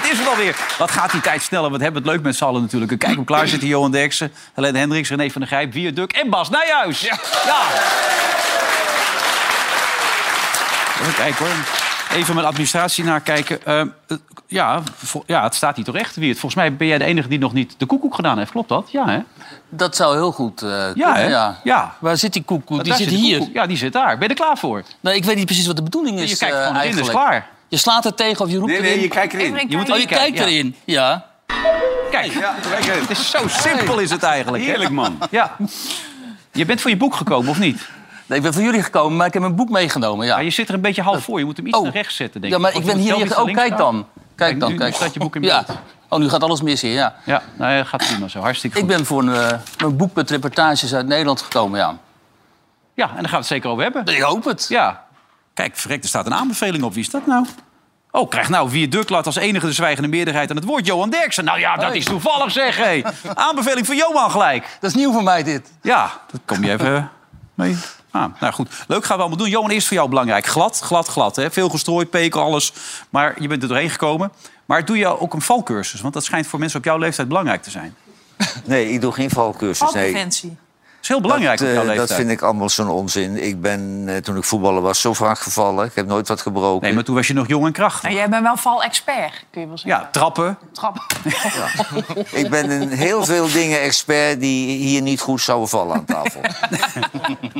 15 december, dat is het alweer. Wat gaat die tijd sneller? Wat hebben we het leuk met z'n allen natuurlijk. Kijk hem klaar zitten, Johan Derksen, Helene Hendricks, René van der Grijp, Wierduk en Bas Nijhuis. Ja. ja. Even kijken hoor. Even mijn administratie nakijken. Uh, ja, ja, het staat hier toch echt, Wiert. Volgens mij ben jij de enige die nog niet de koekoek gedaan heeft. Klopt dat? Ja, hè? Dat zou heel goed Ja, kunnen, hè? ja. Ja. Waar zit die koekoek? Die zit hier. Ja, die zit daar. Ben je er klaar voor? Nee, ik weet niet precies wat de bedoeling is je kijkt erin, klaar. Je slaat er tegen of je roept Nee, erin. nee, je kijkt erin. Je moet Oh, je erin kijkt ja. erin. Ja. Kijk, Ja, kijk erin. het is zo simpel is het eigenlijk. Heerlijk, man. Ja. Je bent voor je boek gekomen, of niet? Nee, ik ben voor jullie gekomen, maar ik heb mijn boek meegenomen. Ja, Maar je zit er een beetje half voor. Je moet hem iets Oh. naar rechts zetten, denk ja ik. maar Of ik je ben hier... iets Oh, kijk dan. Kijk Kijk, dan. nu- kijk. nu staat je boek in Ja. beeld. Oh, nu gaat alles mis hier, ja. Ja, nou, gaat prima zo. Hartstikke goed. Ik ben voor een, eh, mijn boek met reportages uit Nederland gekomen, ja. Ja, en daar gaan we het zeker over hebben. Ik hoop het. Ja. Kijk, verrek, er staat een aanbeveling op. Wie is dat nou? Oh, krijgt nou Duklat als enige de zwijgende meerderheid aan het woord. Johan Derksen. Nou ja, dat Hey. is toevallig zeg. Hé. Aanbeveling van Johan gelijk. Dat is nieuw voor mij, dit. Ja, dat kom je even mee. Ah, nou goed, leuk gaan we allemaal doen. Johan, eerst voor jou belangrijk. Glad, glad, glad. Hè? Veel gestrooid, pekel, alles. Maar je bent er doorheen gekomen. Maar doe je ook een valcursus? Want dat schijnt voor mensen op jouw leeftijd belangrijk te zijn. Nee, ik doe geen valcursus. Nee. Valpreventie. Dat is heel belangrijk dat, op jouw eh, leeftijd. dat vind ik allemaal zo'n onzin. Ik ben, eh, toen ik voetballer was, zo vaak gevallen. Ik heb nooit wat gebroken. Nee, maar toen was je nog jong en krachtig. Nou, jij bent wel val-expert, kun je wel zeggen. Ja, trappen. Trap. Ik ben in heel veel dingen expert die hier niet goed zouden vallen aan tafel.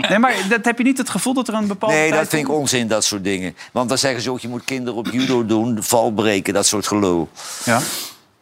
Nee, maar dat, heb je niet het gevoel dat er een bepaalde Nee, dat vind ik onzin, dat soort dingen. Want dan zeggen ze ook, je moet kinderen op judo doen, val breken, dat soort gelul. Ja.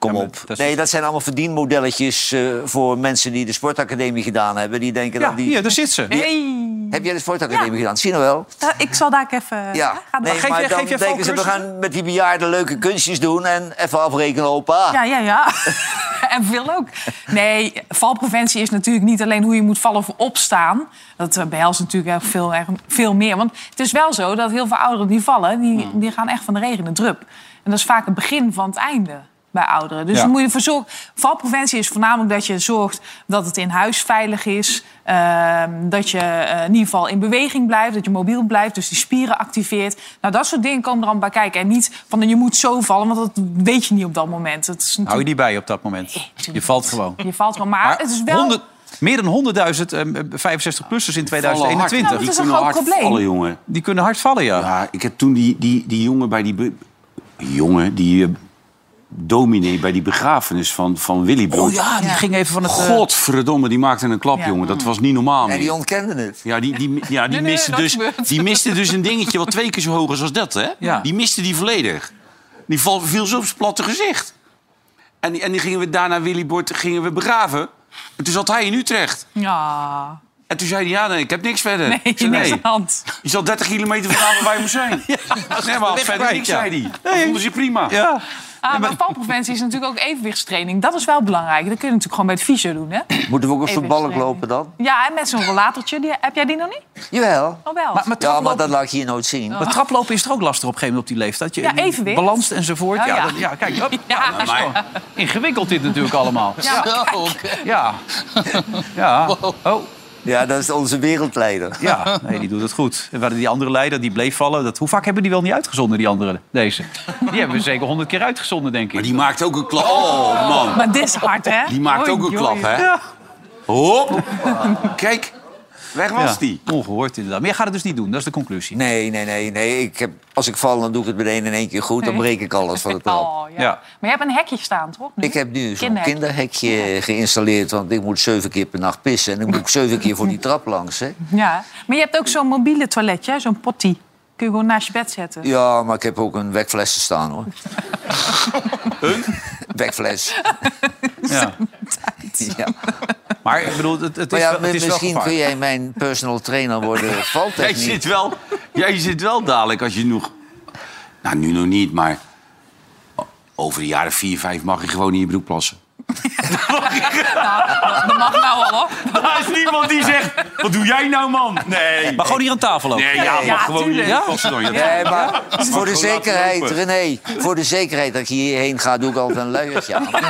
Kom Ja, op. dat is- Nee, dat zijn allemaal verdienmodelletjes eh, voor mensen die de sportacademie gedaan hebben. Die denken Ja, dat die... hier, daar zit ze. Hey. Heb jij de sportacademie gedaan? Zie je nou wel? Eh, Ik zal daar even... Ja, Ga nee, geef maar je- dan geef je denken ze, we gaan met die bejaarden leuke kunstjes doen... en even afrekenen, opa. Ja, ja, ja. en veel ook. Nee, valpreventie is natuurlijk niet alleen hoe je moet vallen of opstaan. Dat eh, behelst natuurlijk echt veel, erg- veel meer. Want het is wel zo dat heel veel ouderen die vallen... die, die gaan echt van de regen in de drup. En dat is vaak het begin van het einde bij ouderen. Dus Ja. dan moet je ervoor zorgen... Valpreventie is voornamelijk dat je zorgt dat het in huis veilig is. ehm, dat je eh, in ieder geval in beweging blijft. Dat je mobiel blijft, dus die spieren activeert. Nou, dat soort dingen komen er allemaal bij kijken. En niet van je moet zo vallen, want dat weet je niet op dat moment. Het is Hou je natuurlijk... die bij op dat moment? Je valt gewoon. Je valt gewoon. Maar, Maar het is wel... 100 meer dan 100.000 65-plussers in 2021. Nou, dat is een kunnen groot hard probleem. vallen, jongen. Die kunnen hard vallen, ja. Ja, ik heb toen die, die, die jongen bij die... jongen, die eh, dominee bij die begrafenis van, van Willy Brood. Oh ja, die ging even van het... eh, Godverdomme, die maakte een klap, Ja. jongen. Dat was niet normaal En die ontkenden het. Ja, die, die, ja, die, Nee, miste dus, die miste dus een dingetje wat twee keer zo hoog is als dat, hè? Ja. Die miste die volledig. Die val, viel zo op zijn platte gezicht. En, die- en die gingen we daarna Willy Bord gingen we begraven. En toen zat hij in Utrecht. Ja, En toen zei hij, ja, nee, ik heb niks verder. nee, Ik zei, niks aan nee. de hand. Je zal 30 kilometer vandaan waar wij moest zijn. nee, maar verder niks, ja. zei hij. Dat vonden ze prima. Ja. Ah, maar valpreventie is natuurlijk ook evenwichtstraining. Dat is wel belangrijk. Dat kun je natuurlijk gewoon bij het fysio doen, hè? Moeten we ook op zo'n balk lopen dan? Ja, en met zo'n rollatortje. Die, heb jij die nog niet? Jawel. Oh, wel. Maar, maar, Ja, maar traplopen, dat laat ik hier nooit zien. maar traplopen is er ook lastig op een gegeven moment op die leeftijd. Je, Ja, evenwicht. Balanst enzovoort. Oh, ja, ja. dat- ja, kijk. Ja. gewoon ingewikkeld dit natuurlijk allemaal. Ja. Oh. Ja. Ja. Oh. Ja, dat is onze wereldleider. Ja, nee, die doet het goed. En waar die andere leider, die bleef vallen. Dat, hoe vaak hebben die wel niet uitgezonden, die andere? Deze. Die hebben we zeker honderd keer uitgezonden, denk ik. Maar die maakt ook een klap. Oh, man. Maar dit is hard, hè? Die maakt ook een Oei, klap, hè? Ja. Hop. Kijk, weg was Ja, die. Ongehoord inderdaad. Maar jij gaat het dus niet doen, dat is de conclusie. Nee, nee, nee. nee. Ik heb, als ik val, dan doe ik het meteen in één keer goed. Dan breek ik alles van de trap. Oh, ja. Ja. Maar je hebt een hekje staan, toch? nu? Ik heb nu zo'n Kinderhekje. kinderhekje geïnstalleerd. Want ik moet zeven keer per nacht pissen. En dan moet ik zeven keer voor die trap langs. Hè. Ja. Maar je hebt ook zo'n mobiele toiletje, zo'n potty. Kun je gewoon naast je bed zetten. Ja, maar ik heb ook een wekfles staan, hoor. Een? Wekfles. Ja. Ja. Maar ik bedoel, het, het is, ja, wel, het is wel misschien kun jij mijn personal trainer worden. Jij Valtechniek. zit, wel, jij zit wel dadelijk als je nog... Nou, nu nog niet, maar... Over de jaren 4, 5 mag je gewoon in je broek plassen. Dat mag nou al, hoor. Er is niemand die zegt... Wat doe jij nou, man? Nee. Maar gewoon hier aan tafel ook. Nee, ja, mag Ja, gewoon tuurlijk. dan. Ja. Nee, maar voor de zekerheid, lopen. René, voor de zekerheid dat ik hierheen ga, doe ik altijd een luiertje aan.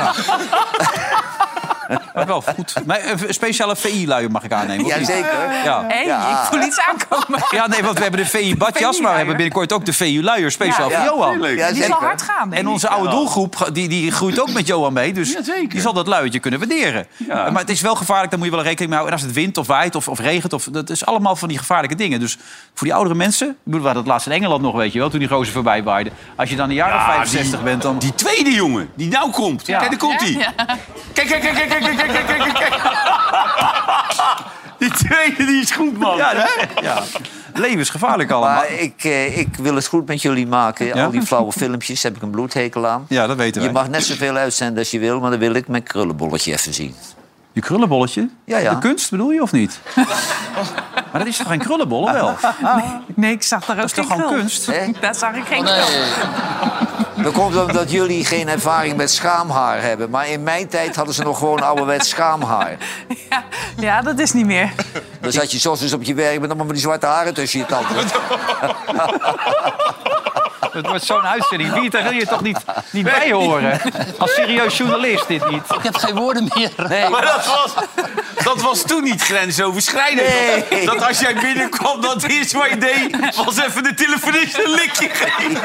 Maar wel goed. Maar een speciale VI-luier mag ik aannemen. Jazeker. Ja. Hé, Ja. ik voel iets aankomen. ja, nee, want we hebben de VI-badjas, maar we hebben binnenkort ook de VI-luier speciaal Ja. voor Johan. Ja, Die zal zeker. hard gaan, En onze oude doelgroep die, die groeit ook met Johan mee. Dus Ja, zeker. die zal dat luiertje kunnen waarderen. Ja. Maar het is wel gevaarlijk, daar moet je wel rekening mee houden. En als het wind of waait of, of regent, of, dat is allemaal van die gevaarlijke dingen. Dus voor die oudere mensen, ik bedoel, we hadden het laatst in Engeland nog, weet je wel, toen die gozer voorbij waaide. Als je dan een jaar of Ja, 65 bent, dan... Die tweede jongen, die nou komt. Ja. Kijk, daar komt hij. Ja. Kijk, kijk, kijk, kijk, kijk, kijk, kijk, kijk, kijk. Die tweede, die is goed, man. Ja, dat- ja. levensgevaarlijk allemaal. Maar ik, eh, ik wil het goed met jullie maken. Ja? Al die flauwe filmpjes heb ik een bloedhekel aan. Ja, dat weten Je wij. mag net zoveel uitzenden als je wil, maar dan wil ik mijn krullenbolletje even zien. Je krullenbolletje? Ja, ja. De kunst bedoel je of niet? maar dat is toch geen krullenbol, of wel? Nee, ik zag daar ook Dat is toch gewoon krul. kunst? Hè? Daar zag ik geen Oh, krul. nee. Dat komt omdat jullie geen ervaring met schaamhaar hebben. Maar in mijn tijd hadden ze nog gewoon ouderwets schaamhaar. Ja, ja, dat is niet meer. Dan zat je soms eens op je werk met allemaal van die zwarte haren tussen je tanden. Het wordt zo'n uitzending. Wie, daar wil je toch niet, niet bij horen? Als serieus journalist dit niet. Ik heb geen woorden meer. Nee, Maar dat was, dat was toen niet grensoverschrijdend. Nee. Dat als jij binnenkwam, dat eerste wat je deed... was even de telefonist een likje geven.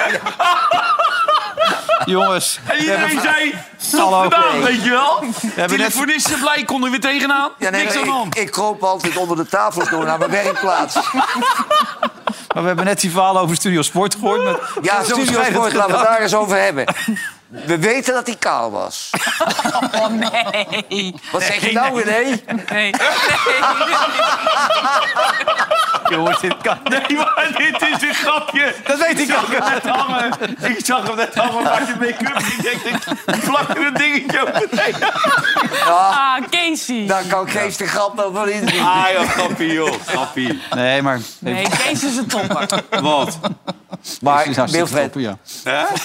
Jongens, En iedereen zei, top Hallo. gedaan, Nee. weet je wel? hebben net- Telefonisten blij, konden er weer tegenaan. Ja, nee, Niks aan ik, ik kroop altijd onder de tafels door naar mijn werkplaats. maar we hebben net die verhalen over Studio Sport gehoord. Met Ja, Studio Sport, laten we het daar eens over hebben. We weten dat hij kaal was. Oh, nee. Wat zeg je nou, René? Nee. Jongens, dit kan Nee, maar dit is een grapje. Dat weet ik ook. net hangen. Ik zag hem net hangen bij de make-up. Ik denk, ik plak er een dingetje overheen. Ah, Casey. Daar kan Kees de grap wel van inzien. Ah, joh, grappie, joh. Grappie. Nee, maar... Nee, Kees is een topper. Wat? Maar hartstikke Wilfred, top, ja.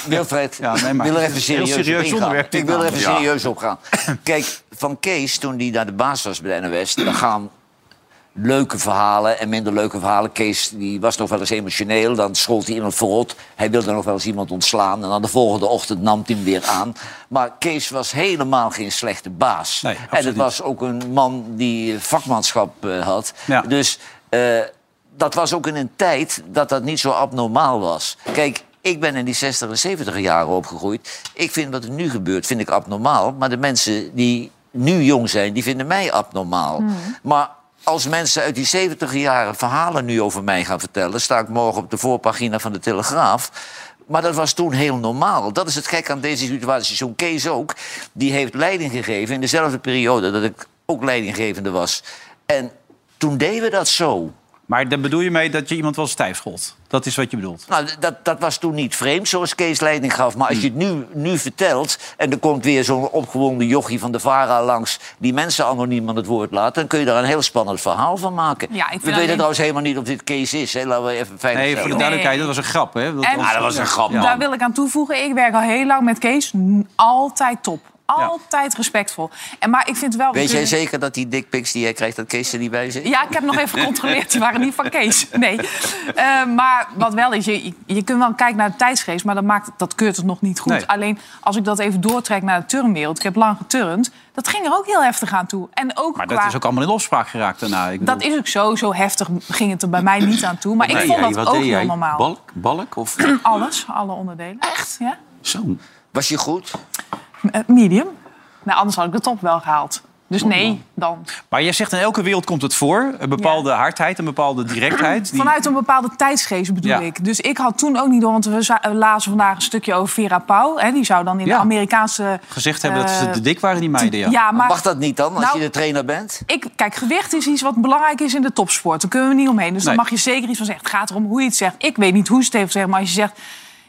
Wilfred, Ja, nee, maar ik wil er even serieus, serieus op ingaan. onderwerp dit Ik wil er even namelijk. serieus op gaan. Kijk, van Kees, toen hij naar de baas was bij de NOS... dan gaan leuke verhalen en minder leuke verhalen. Kees die was nog wel eens emotioneel. Dan schold hij iemand verrot. Hij wilde nog wel eens iemand ontslaan. En dan de volgende ochtend nam hij hem weer aan. Maar Kees was helemaal geen slechte baas. Nee, en het was ook een man die vakmanschap eh, had. Ja. Dus eh, dat was ook in een tijd dat dat niet zo abnormaal was. Kijk, ik ben in die 60 en 70 jaren opgegroeid. Ik vind wat er nu gebeurt, vind ik abnormaal. Maar de mensen die nu jong zijn, die vinden mij abnormaal. Maar als mensen uit die 70 jaren verhalen nu over mij gaan vertellen... sta ik morgen op de voorpagina van de Telegraaf... Maar dat was toen heel normaal. Dat is het gek aan deze situatie. Zo'n Kees ook, die heeft leiding gegeven in dezelfde periode dat ik ook leidinggevende was. En toen deden we dat zo. Maar daar bedoel je mee dat je iemand wel stijf schold? Dat is wat je bedoelt. Nou, dat, dat was toen niet vreemd, zoals Kees leiding gaf. Maar als je het nu, nu vertelt... en er komt weer zo'n opgewonden jochie van de VARA langs... die mensen anoniem aan het woord laat... dan kun je daar een heel spannend verhaal van maken. Ja, we weten alleen- trouwens helemaal niet of dit Kees is. Hè? Laten we even veilig Nee, voor de duidelijkheid, dat was een grap. Hè? Dat En- Ah, dat was een grap, man. Daar wil ik aan toevoegen. Ik werk al heel lang met Kees. Altijd top. Altijd respectvol. En, maar ik vind wel... Weet jij zeker dat die dickpics die jij krijgt... dat Kees er niet bij zit? Ja, ik heb nog even gecontroleerd. Die waren niet van Kees. Nee. Eh, maar wat wel is, je, je kunt wel kijken naar de tijdsgeest... maar dat, maakt, dat keurt het nog niet goed. Nee. Alleen als ik dat even doortrek naar de turnwereld... ik heb lang geturnd, dat ging er ook heel heftig aan toe. En ook Maar qua, dat is ook allemaal in opspraak geraakt daarna. Ik bedoel- dat is ook zo. Zo heftig ging het er bij mij niet aan toe. Maar ik vond jij, dat ook heel normaal. Balk? Balk? Of... Alles, alle onderdelen. Echt? Ja? Zo. Was je goed? Eh, medium. Nou, anders had ik de top wel gehaald. Dus nee, dan. Maar jij zegt in elke wereld komt het voor. Een bepaalde hardheid, een bepaalde directheid. Die... Vanuit een bepaalde tijdsgeest bedoel Ja. ik. Dus ik had toen ook niet door, want we za- lazen vandaag een stukje over Vera Pauw. Hè, die zou dan in Ja. de Amerikaanse... gezegd hebben dat ze eh, te dik waren, die meiden. Ja. Ja, maar Mag dat niet dan, als Nou, je de trainer bent? ik, kijk, gewicht is iets wat belangrijk is in de topsport. Daar kunnen we niet omheen. Dus Nee. dan mag je zeker iets van zeggen. Het gaat erom hoe je het zegt. Ik weet niet hoe ze het heeft gezegd, maar als je zegt...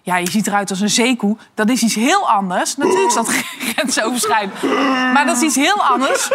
Ja, je ziet eruit als een zeekoe. Dat is iets heel anders. Natuurlijk is dat grensoverschrijdend. Maar dat is iets heel anders.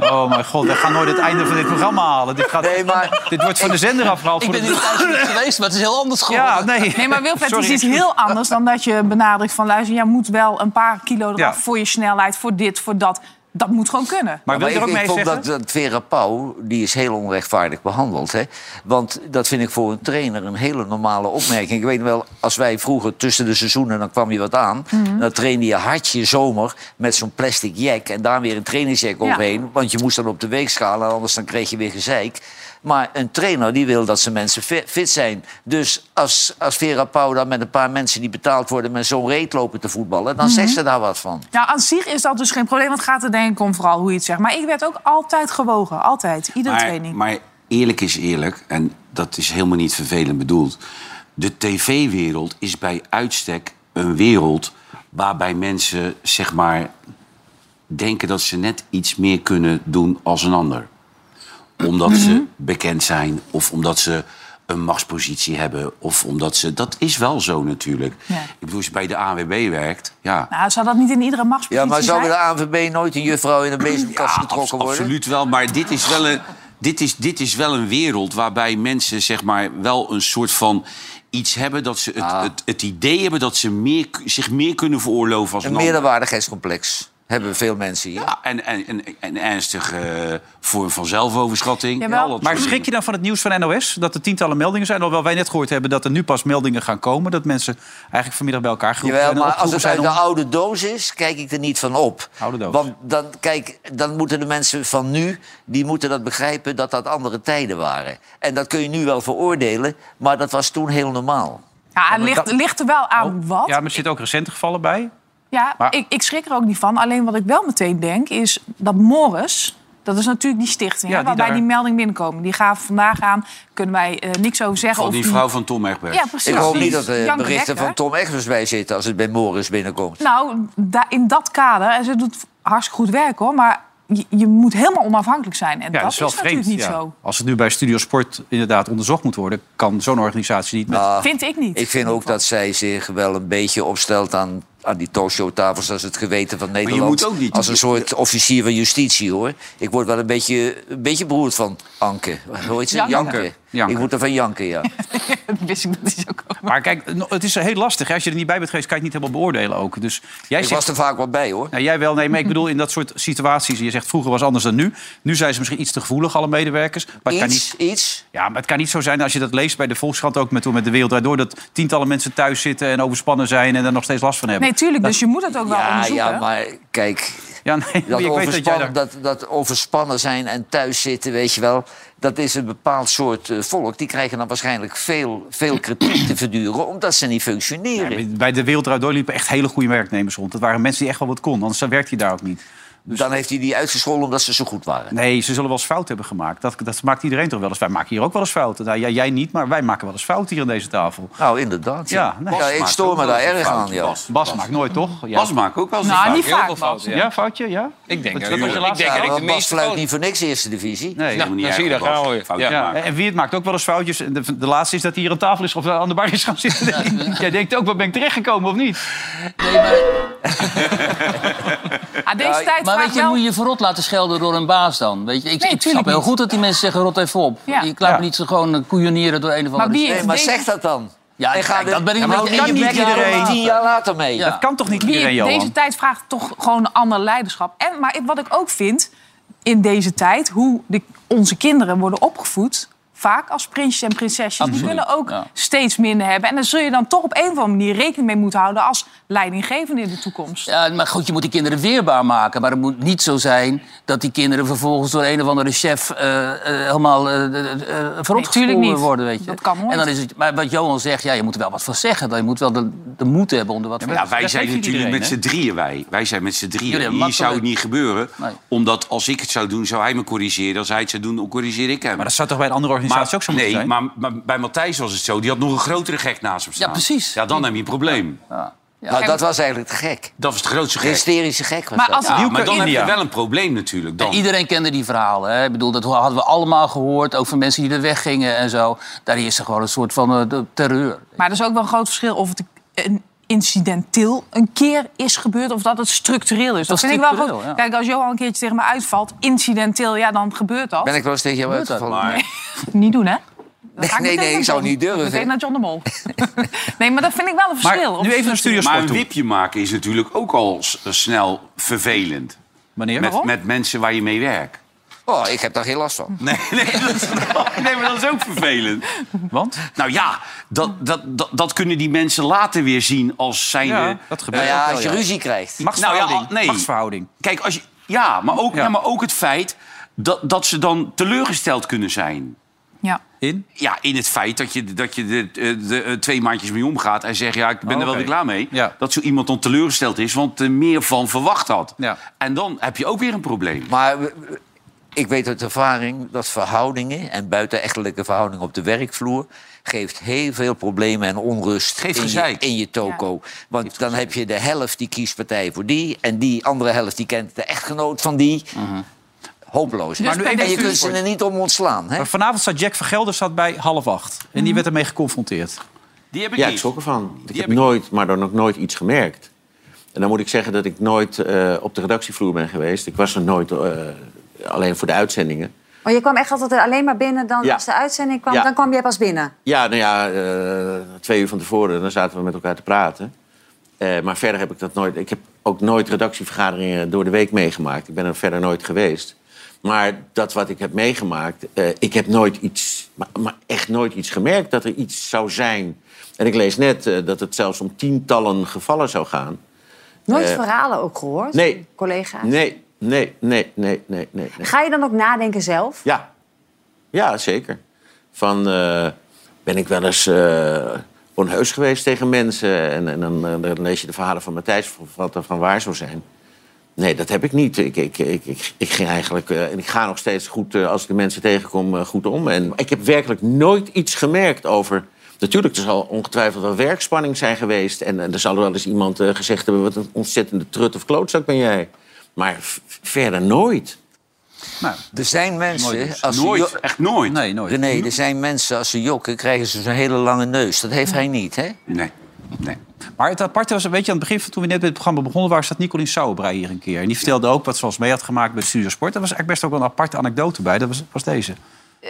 Oh mijn god, we gaan nooit het einde van dit programma halen. Dit, gaat... Nee, maar dit wordt van de zender afgehaald. Ik voor ben de- niet thuis niet geweest, maar het is heel anders geworden. Ja, nee. Nee, maar Wilfred, het is iets heel anders dan dat je benadrukt van... luister, jij moet wel een paar kilo eraf Ja. voor je snelheid, voor dit, voor dat. Dat moet gewoon kunnen. Maar wil je er ook ik, mee ik vond zeggen? dat, dat Vera Pauw, die is heel onrechtvaardig behandeld. Hè? Want dat vind ik voor een trainer een hele normale opmerking. Ik weet wel, als wij vroeger tussen de seizoenen, dan kwam je wat aan. Dan trainde je hartje zomer met zo'n plastic jack. En daar weer een trainingsjack Ja. overheen. Want je moest dan op de weegschaal, en anders dan kreeg je weer gezeik. Maar een trainer die wil dat zijn mensen fi- fit zijn. Dus als, als Vera Pauw dan met een paar mensen die betaald worden... met zo'n reet lopen te voetballen, dan zegt ze daar wat van. Nou, aan zich is dat dus geen probleem. Want het gaat er denk ik om vooral hoe je het zegt. Maar ik werd ook altijd gewogen. Altijd. Iedere Maar, training. maar eerlijk is eerlijk, en dat is helemaal niet vervelend bedoeld. De tv-wereld is bij uitstek een wereld waarbij mensen, zeg maar, denken dat ze net iets meer kunnen doen als een ander. Omdat Mhm. ze bekend zijn of omdat ze een machtspositie hebben. Of omdat ze... Dat is wel zo natuurlijk. Ja. Ik bedoel, als je bij de ANWB werkt... Ja, Nou, zou dat niet in iedere machtspositie Ja, maar zou bij zijn? de ANVB nooit een juffrouw in een bezemkast Ja, getrokken worden? Absoluut wel, maar dit is wel een, dit is, dit is wel een wereld waarbij mensen zeg maar, wel een soort van iets hebben dat ze het, Ah. het, het idee hebben dat ze meer, zich meer kunnen veroorloven als Een een meerderwaardigheidscomplex hebben veel mensen hier. Ja, en, en, en, en ernstige eh, vorm van zelfoverschatting. Ja, Maar soort schrik je dan van het nieuws van NOS? Dat er tientallen meldingen zijn? Alhoewel wij net gehoord hebben dat er nu pas meldingen gaan komen. Dat mensen eigenlijk vanmiddag bij elkaar geroepen Jawel, maar als het uit de oude doos is, kijk ik er niet van op. Oude doos. Want dan, kijk, dan moeten de mensen van nu, die moeten dat begrijpen dat dat andere tijden waren. En dat kun je nu wel veroordelen, maar dat was toen heel normaal. Ja, het ligt, er wel aan wat. Ja, maar er zitten ook recente gevallen bij. Ja, Maar- ik, ik schrik er ook niet van. Alleen wat ik wel meteen denk is dat Morris... Dat is natuurlijk die stichting Ja, hè, die waarbij daar- die melding binnenkomen. Die gaan vandaag aan. Kunnen wij eh, niks over zeggen. Van of die vrouw van Tom Egberts. Ja, precies. Ik hoop Die niet dat er Janke berichten van Tom Egbers bij zitten als het bij Morris binnenkomt. Nou, da- in dat kader, en ze doet hartstikke goed werk hoor, maar je, je moet helemaal onafhankelijk zijn. En Ja, dat, is wel natuurlijk vreemd. niet ja. zo. Als het nu bij Studio Sport inderdaad onderzocht moet worden... kan zo'n organisatie niet met... Nou, Vind ik niet. Ik vind ook dat zij zich wel een beetje opstelt aan, aan die talkshowtafels als het geweten van Nederland. moet ook niet- Als een soort officier van justitie hoor. Ik word wel een beetje, een beetje beroerd van Anke. Hoe heet ze? Janke. Janke. Janke. Ik moet er van janken, ja. Dat wist ik dat is ook komen. Maar kijk, het is heel lastig. hè. Als je er niet bij bent geweest, kan je het niet helemaal beoordelen ook. Dus jij Ik zegt... was er vaak wel bij hoor. Nou, jij wel, nee, maar ik bedoel in dat soort situaties. Je zegt vroeger was anders dan nu. Nu zijn ze misschien iets te gevoelig, alle medewerkers. Maar het kan niet, Iets, iets. ja, maar het kan niet zo zijn als je dat leest bij de Volkskrant ook met, toen met de Wereld Draait Door. Dat tientallen mensen thuis zitten en overspannen zijn en er nog steeds last van hebben. Nee, tuurlijk, dus je moet het ook wel Ja, onderzoeken. ja, maar kijk, Ja, nee, dat, overspannen, dat, dat overspannen zijn en thuis zitten, weet je wel... dat is een bepaald soort eh, volk. Die krijgen dan waarschijnlijk veel, veel kritiek te verduren... omdat ze niet functioneren. Bij de Wereld Door liepen echt hele goede werknemers rond. Dat waren mensen die echt wel wat konden, anders werkte hij daar ook niet. Dan heeft hij die uitgescholden omdat ze zo goed waren. Nee, ze zullen wel eens fout hebben gemaakt. Dat, dat maakt iedereen toch wel eens. Wij maken hier ook wel eens fouten. Nou, jij, jij niet, maar wij maken wel eens fouten hier aan deze tafel. Nou, inderdaad. Ja, Ja, nee. Ja, ik maakt stoor me daar erg aan, ja. Bas. Bas maakt nooit, toch? Ja. Bas maakt ook wel eens een Nou, fout. niet vaak, fouten, Ja, ja. foutje, ja? Ik denk, dat ik denk dat ik want de Bas meeste fluit niet voor niks eerste divisie. Nee. Niet dan zie je gauw weer. Foutjes Ja. maken. En Wiert maakt ook wel eens foutjes. En De, de laatste is dat hij hier aan tafel is of aan de bar is gaan zitten. Jij denkt ook, wat ben ik terechtgekomen of niet? Nee, maar, Ah, deze tijd maar weet je, wel... moet je verrot laten schelden door een baas dan? Weet je, ik, Nee, ik snap heel niet. goed dat die mensen zeggen, rot even op. Ja. Je laat Ja. me niet zo gewoon eh, koeionieren door een of Maar andere... wie- Nee, maar zeg dat dan. Ja, En ga kijk, dat ben ik een hou beetje- niet iedereen. er tien jaar later mee. Ja. Dat kan toch niet Wie- iedereen, Johan? deze tijd vraagt toch gewoon een ander leiderschap. En, maar wat ik ook vind in deze tijd, hoe de, onze kinderen worden opgevoed. Vaak als prinsjes en prinsesjes. Die kunnen ook ja. steeds minder hebben. En daar zul je dan toch op een of andere manier rekening mee moeten houden als leidinggevende in de toekomst. Ja, maar goed, je moet die kinderen weerbaar maken. Maar het moet niet zo zijn dat die kinderen vervolgens door een of andere chef uh, uh, helemaal uh, niet. worden. Weet je. Dat kan nooit. En dan is het, maar wat Johan zegt, ja, je moet er wel wat van zeggen. Je moet wel de, de moed hebben om er wat van Ja, wij dat zijn natuurlijk iedereen, met z'n drieën wij. Wij zijn met z'n drieën. Hier zou het niet gebeuren. Nee. Omdat als ik het zou doen, zou hij me corrigeren. Als hij het zou doen, dan corrigeer ik hem. Maar dat zou toch bij een andere organisatie ook zo moeten nee, zijn? maar, maar bij Matthijs was het zo. Die had nog een grotere gek naast hem staan. Ja, precies. Ja, dan heb je een probleem. Nou, dat was eigenlijk te gek. Dat was het grootste De gek. hysterische gek was Maar dat. als- Ja, maar dan heb je wel een probleem natuurlijk. Dan. Iedereen kende die verhalen. Hè? Ik bedoel, dat hadden we allemaal gehoord. Ook van mensen die er weggingen en zo. Daar is er gewoon een soort van eh, terreur. Maar er is ook wel een groot verschil of het een incidenteel een keer is gebeurd... of dat het structureel is. Dat, Dat vind ik wel goed. ja. Kijk, als Johan een keertje tegen me uitvalt, incidenteel, ja, dan gebeurt dat. Ben ik wel eens tegen jou uitgevallen? Maar Niet doen, hè? Nee, nee, ik zou niet durven. Meteen naar John de Mol. nee, maar dat vind ik wel een verschil. Maar nu even het naar Studio Maar een wipje maken is natuurlijk ook al snel vervelend. Wanneer? Met, met mensen waar je mee werkt. Oh, ik heb daar geen last van. Nee, nee, dat is, nee, maar dat is ook vervelend. Want? Nou ja, dat, dat, dat, dat kunnen die mensen later weer zien als zijnde... Ja, dat gebeurt Nou ja, als je wel, ja. ruzie krijgt. Machtsverhouding. Nou ja, nee. Machtsverhouding. Kijk, als je, ja, maar ook, Ja. ja. maar ook het feit dat, dat ze dan teleurgesteld kunnen zijn. Ja. In? Ja, in het feit dat je, dat je de, de, de, eh, twee maandjes mee omgaat en zegt... ja, ik ben Oh, er wel oké. weer klaar mee. Ja. Dat zo iemand dan teleurgesteld is, want er meer van verwacht had. Ja. En dan heb je ook weer een probleem. Maar we- ik weet uit ervaring dat verhoudingen... en buitenechtelijke verhoudingen op de werkvloer... geeft heel veel problemen en onrust Geeft in, je, in je toko. Want dan heb je de helft die kiest partij voor die... en die andere helft die kent de echtgenoot van die. Hopeloos. Dus bij en deze je kunt ze er niet om ontslaan. Hè? Maar vanavond staat Jack Vergelder staat bij half acht. En die werd ermee geconfronteerd. Die heb ik Ja, ik schrok ervan. Ik heb heb ik- nooit, maar dan ook nooit iets gemerkt. En dan moet ik zeggen dat ik nooit eh, op de redactievloer ben geweest. Ik was er nooit eh, alleen voor de uitzendingen. Maar je kwam echt altijd alleen maar binnen dan Ja. als de uitzending kwam. Ja. Dan kwam jij pas binnen. Ja, nou ja, eh, twee uur van tevoren dan zaten we met elkaar te praten. Eh, maar verder heb ik dat nooit. Ik heb ook nooit redactievergaderingen door de week meegemaakt. Ik ben er verder nooit geweest. Maar dat wat ik heb meegemaakt, eh, ik heb nooit iets, maar, maar echt nooit iets gemerkt dat er iets zou zijn. En ik lees net eh, dat het zelfs om tientallen gevallen zou gaan. Nooit Eh, verhalen ook gehoord? nee. Collega's? Nee, nee, nee, nee, nee, nee. Ga je dan ook nadenken zelf? Ja, ja zeker. Van, ben ik wel eens onheus geweest tegen mensen... en, en dan, dan lees je de verhalen van Matthijs wat er van waar zou zijn. Nee, dat heb ik niet. Ik, ik, ik, ik, ik ging eigenlijk, eh, en ik ga nog steeds goed, eh, als ik de mensen tegenkom, eh, goed om. En ik heb werkelijk nooit iets gemerkt over... Natuurlijk, er zal ongetwijfeld wel werkspanning zijn geweest... en, er zal wel eens iemand gezegd hebben... wat een ontzettende trut of klootzak ben jij. Maar verder nooit. Nou, Er zijn mensen... Nooit. Als ze Nooit, echt nooit. nee, nooit. René, er zijn mensen als ze jokken... krijgen ze zo'n hele lange neus. Dat heeft hij niet, hè? Nee, nee. Maar het aparte was, weet je, aan het begin, toen we net met het programma begonnen waren, zat Nicolien Sauerbrei hier een keer. En die vertelde ook wat ze ons mee had gemaakt bij Studio Sport. Dat was eigenlijk best ook wel een aparte anekdote bij. Dat was, was deze.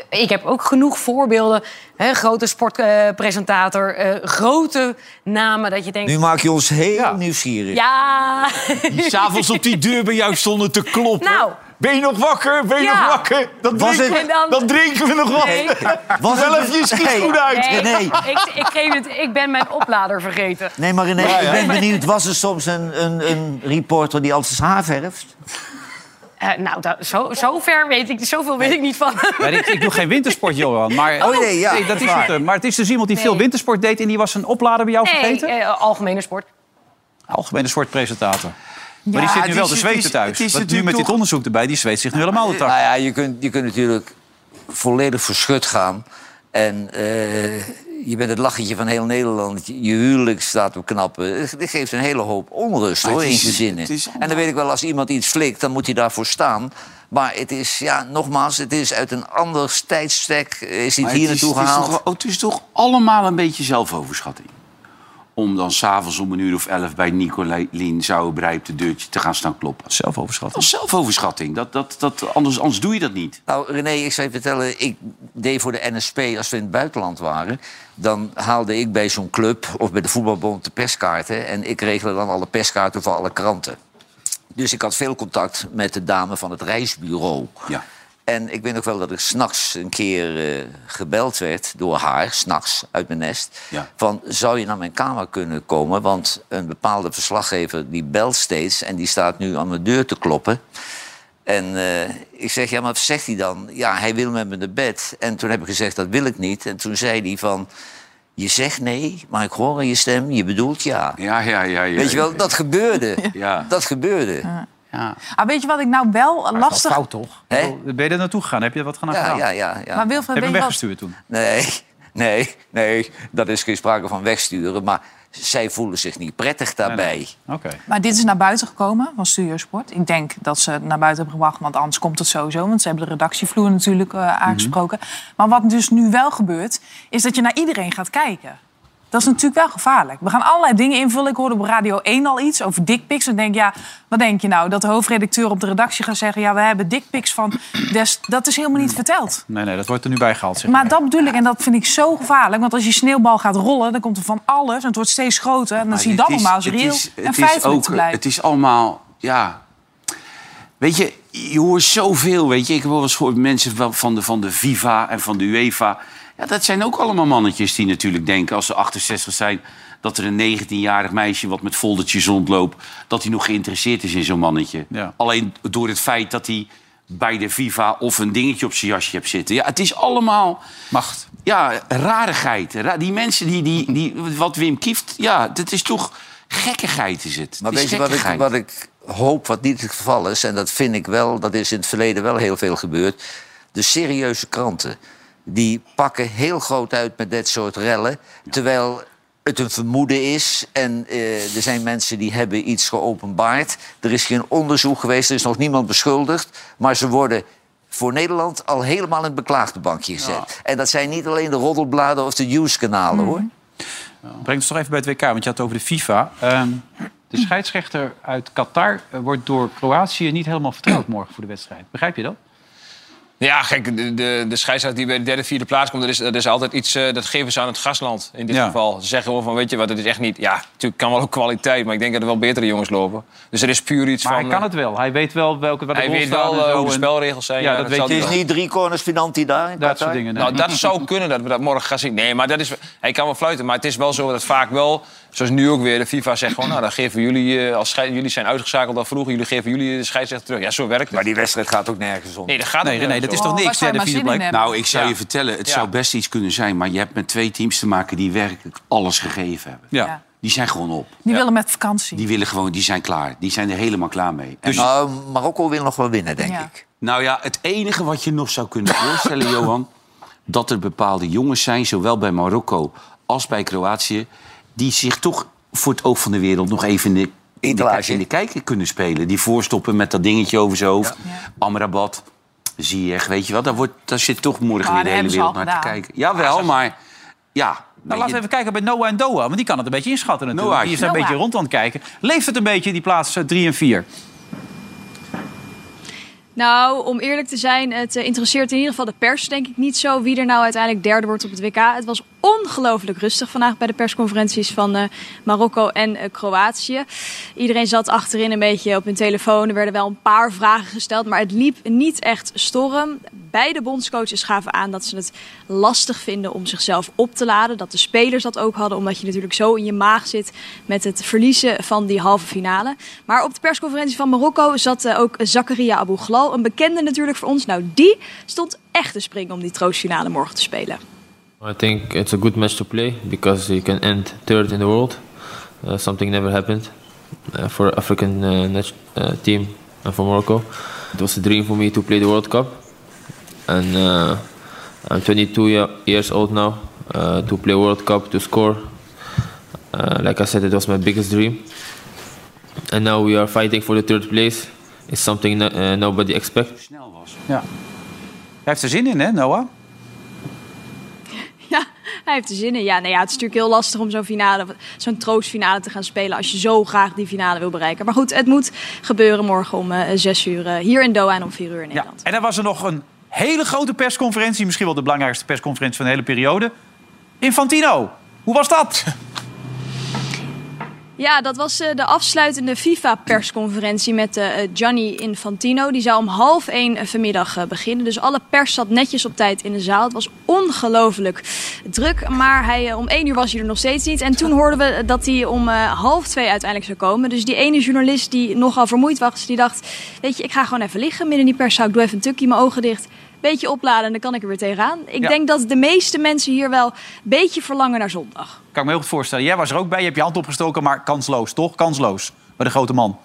Ik heb ook genoeg voorbeelden. Hè, grote sportpresentator, eh, grote namen dat je denkt... Nu maak je ons heel Ja. nieuwsgierig. Ja, S'avonds op die deur bij jou stonden te kloppen. Nou. Ben je nog wakker? Ben je Ja. nog wakker? Dan Was drinken, het- we, En dan- dan drinken we nog wat. Nee. Was even je goed uit. nee, ik, ik, geef het, ik ben mijn oplader vergeten. Nee, maar René, ik ben benieuwd. Was er soms een, een, een reporter die altijd zijn haar verft? Eh, nou, dat, zo, zo ver weet ik, zoveel weet ik niet van. Ja, ik, ik doe geen wintersport, Johan. Maar, Oh, nee, ja, dat dat is waar. het. eh, Maar het is dus iemand die Nee. veel wintersport deed... en die was een oplader bij jou Nee, vergeten? eh, algemene sport. Algemene sportpresentator. Maar die zit nu wel is- te zweten is- thuis. het is Want nu met dit onderzoek erbij, die zweet zich nu helemaal de tak. Nou ja, je kunt, je kunt natuurlijk volledig verschut gaan. En eh, je bent het lachetje van heel Nederland. Je huwelijk staat op knappen. Dit geeft een hele hoop onrust hoor, het in is- gezinnen. is En dan weet ik wel, als iemand iets flikt, dan moet hij daarvoor staan. Maar het is, ja, nogmaals, het is uit een ander tijdstek. Is niet hier is- naartoe het is gehaald. toch Het is toch allemaal een beetje zelfoverschatting. Om dan s'avonds om een uur of elf bij Nicolien op de deurtje te gaan staan kloppen. Dat Zelfoverschatting. is zelfoverschatting. Dat, dat, dat, anders, anders doe je dat niet. Nou, René, ik zou je vertellen, ik deed voor de NSP als we in het buitenland waren. Dan haalde ik bij zo'n club of bij de voetbalbond de perskaarten. En ik regelde dan alle perskaarten voor alle kranten. Dus ik had veel contact met de dame van het reisbureau. Ja. En ik weet nog wel dat ik s'nachts een keer eh, gebeld werd door haar, s'nachts uit mijn nest. Ja. Van, zou je naar mijn kamer kunnen komen? Want een bepaalde verslaggever die belt steeds en die staat nu aan mijn deur te kloppen. En eh, ik zeg, ja, maar wat zegt hij dan? Ja, hij wil met me naar bed. En toen heb ik gezegd, dat wil ik niet. En toen zei hij van, je zegt nee, maar ik hoor aan je stem, je bedoelt ja. Ja, ja, ja. ja Weet je wel, dat gebeurde. Ja. Dat gebeurde. Ja. Ah, weet je wat ik nou wel lastig... Fout toch? Ben je er naartoe gegaan? Heb je wat gedaan? Ja, ja, ja. ja. Maar Wilfred, Heb je hem wat... weggestuurd toen? Nee, nee, nee, dat is geen sprake van wegsturen. Maar zij voelen zich niet prettig daarbij. Nee, nee. Oké. Maar dit is naar buiten gekomen van Studio Sport. Ik denk dat ze het naar buiten hebben gebracht, want anders komt het sowieso. Want ze hebben de redactievloer natuurlijk eh, aangesproken. Maar wat dus nu wel gebeurt, is dat je naar iedereen gaat kijken. Dat is natuurlijk wel gevaarlijk. We gaan allerlei dingen invullen. Ik hoorde op Radio 1 al iets over dickpics. En denk, ja, wat denk je nou? Dat de hoofdredacteur op de redactie gaat zeggen... ja, we hebben dickpics van... Des, dat is helemaal niet verteld. Nee, nee, dat wordt er nu bijgehaald. Zeg Maar dat bedoel ik, en dat vind ik zo gevaarlijk. Want als je sneeuwbal gaat rollen, dan komt er van alles. En het wordt steeds groter. En dan zie je dat normaal als reëel en feitelijk ook, te blijven. Het is allemaal, ja... Weet je, je hoort zoveel, weet je. Ik heb wel eens gehoord mensen van- van de, van de FIFA en van de UEFA. Ja, dat zijn ook allemaal mannetjes die natuurlijk denken... als ze 68 zijn, dat er een 19-jarig meisje... wat met foldertjes rondloopt, dat hij nog geïnteresseerd is in zo'n mannetje. Ja. Alleen door het feit dat hij bij de FIFA of een dingetje op zijn jasje hebt zitten. Ja, het is allemaal... Macht. Ja, rarigheid. Ra- Die mensen die, die, die... Wat Wim Kieft... Ja, dat is toch... Gekkigheid is het. Maar Het is weet je wat ik, wat ik hoop, wat niet het geval is... en dat vind ik wel, dat is in het verleden wel heel veel gebeurd... de serieuze kranten, die pakken heel groot uit met dit soort rellen... terwijl het een vermoeden is en eh, er zijn mensen die hebben iets geopenbaard. Er is geen onderzoek geweest, er is nog niemand beschuldigd... maar ze worden voor Nederland al helemaal in het beklaagde bankje gezet. En dat zijn niet alleen de roddelbladen of de nieuwskanalen, hoor. Breng ons toch even bij het WK, want je had het over de FIFA. Ehm, de scheidsrechter uit Qatar eh, wordt door Kroatië niet helemaal vertrouwd morgen voor de wedstrijd. Begrijp je dat? Ja, gek, de, de, de scheidsrechter die bij de derde, vierde plaats komt... dat is, dat is altijd iets, eh, dat geven ze aan het gastland in dit Ja. geval. Ze zeggen gewoon van, weet je wat, het is echt niet... Ja, natuurlijk kan wel ook kwaliteit, maar ik denk dat er wel betere jongens lopen. Dus er is puur iets Maar van... hij kan eh, het wel. Hij weet wel welke wat Hij weet wel en eh, hoe de en spelregels zijn. Ja, dat dat weet Het wel. is niet drie corners penalty daar in Dat Qatar? soort dingen. nee. Nou, dat zou kunnen dat we dat morgen gaan zien. Nee, maar dat is, hij kan wel fluiten. Maar het is wel zo dat vaak wel, zoals nu ook weer, de FIFA zegt gewoon... nou, dan geven jullie, eh, als jullie zijn uitgeschakeld al vroeger... jullie geven jullie de scheidsrechter terug. Ja, zo werkt het. Maar die wedstrijd gaat ook nergens om. Nee, dat gaat Nee, ook René, nergens dat is toch Oh, niks, vierde in hebben? Nou, ik zou Ja. je vertellen, het Ja. zou best iets kunnen zijn... maar je hebt met twee teams te maken die werkelijk alles gegeven hebben. Ja. Ja. Die zijn gewoon op. Die willen met vakantie. Die willen gewoon, die zijn klaar. Die zijn er helemaal klaar mee. En- Nou, Marokko wil nog wel winnen, denk Ja. ik. nou ja, het enige wat je nog zou kunnen voorstellen, Johan... dat er bepaalde jongens zijn, zowel bij Marokko als bij Kroatië... die zich toch voor het oog van de wereld nog even in de, in de, in de kijker kunnen spelen. Die voorstoppen met dat dingetje over zijn hoofd. Ja. Amrabat, Ziyech, weet je wel. Daar, wordt, daar zit toch morgen Maar weer de hele wereld naar te kijken. Jawel, maar ja... Nou, laten je, we even kijken bij Noah en Doha. Want die kan het een beetje inschatten natuurlijk. Noah. Die is daar een Noah. beetje rond aan het kijken. Leeft het een beetje, die plaats 3 en 4? Nou, om eerlijk te zijn, het eh, interesseert in ieder geval de pers denk ik niet zo wie er nou uiteindelijk derde wordt op het WK. Het was ongelooflijk rustig vandaag bij de persconferenties van eh, Marokko en eh, Kroatië. Iedereen zat achterin een beetje op hun telefoon. Er werden wel een paar vragen gesteld, maar het liep niet echt storm. Beide bondscoaches gaven aan dat ze het lastig vinden om zichzelf op te laden. Dat de spelers dat ook hadden, omdat je natuurlijk zo in je maag zit met het verliezen van die halve finale. Maar op de persconferentie van Marokko zat eh, ook Zakaria Abou Glal, een bekende natuurlijk voor ons. Nou, die stond echt te springen om die troostfinale morgen te spelen. I think it's a good match to play because you can end third in the world. Uh, something never happened uh, for African uh, uh, team and for Morocco. It was a dream for me to play the World Cup, and uh, I'm 22 ye- years old now. Uh, to play World Cup to score, uh, like I said, it was my biggest dream. And now we are fighting for the third place. It's something no- uh, nobody expects. Hij heeft er zin in, hè, Noah? Ja, hij heeft er zin in. Ja, nee, ja, het is natuurlijk heel lastig om zo'n finale, zo'n troostfinale te gaan spelen als je zo graag die finale wil bereiken. Maar goed, het moet gebeuren morgen om eh, zes uur eh, hier in Doha en om vier uur in Ja. Nederland. En dan was er nog een hele grote persconferentie. Misschien wel de belangrijkste persconferentie van de hele periode. Infantino, hoe was dat? Ja, dat was eh, de afsluitende FIFA-persconferentie met eh, eh, Gianni Infantino. Die zou om half één vanmiddag beginnen. Dus alle pers zat netjes op tijd in de zaal. Het was ongelooflijk druk, maar hij, om één uur was hij er nog steeds niet. En toen hoorden we dat hij om half twee uiteindelijk zou komen. Dus die ene journalist die nogal vermoeid was, die dacht... weet je, ik ga gewoon even liggen midden in die perszaal. Ik doe even een tukje, mijn ogen dicht... Beetje opladen en dan kan ik er weer tegenaan. Ik Ja. denk dat de meeste mensen hier wel een beetje verlangen naar zondag. Kan ik me heel goed voorstellen. Jij was er ook bij, je hebt je hand opgestoken, maar kansloos, toch? Kansloos, bij de grote man.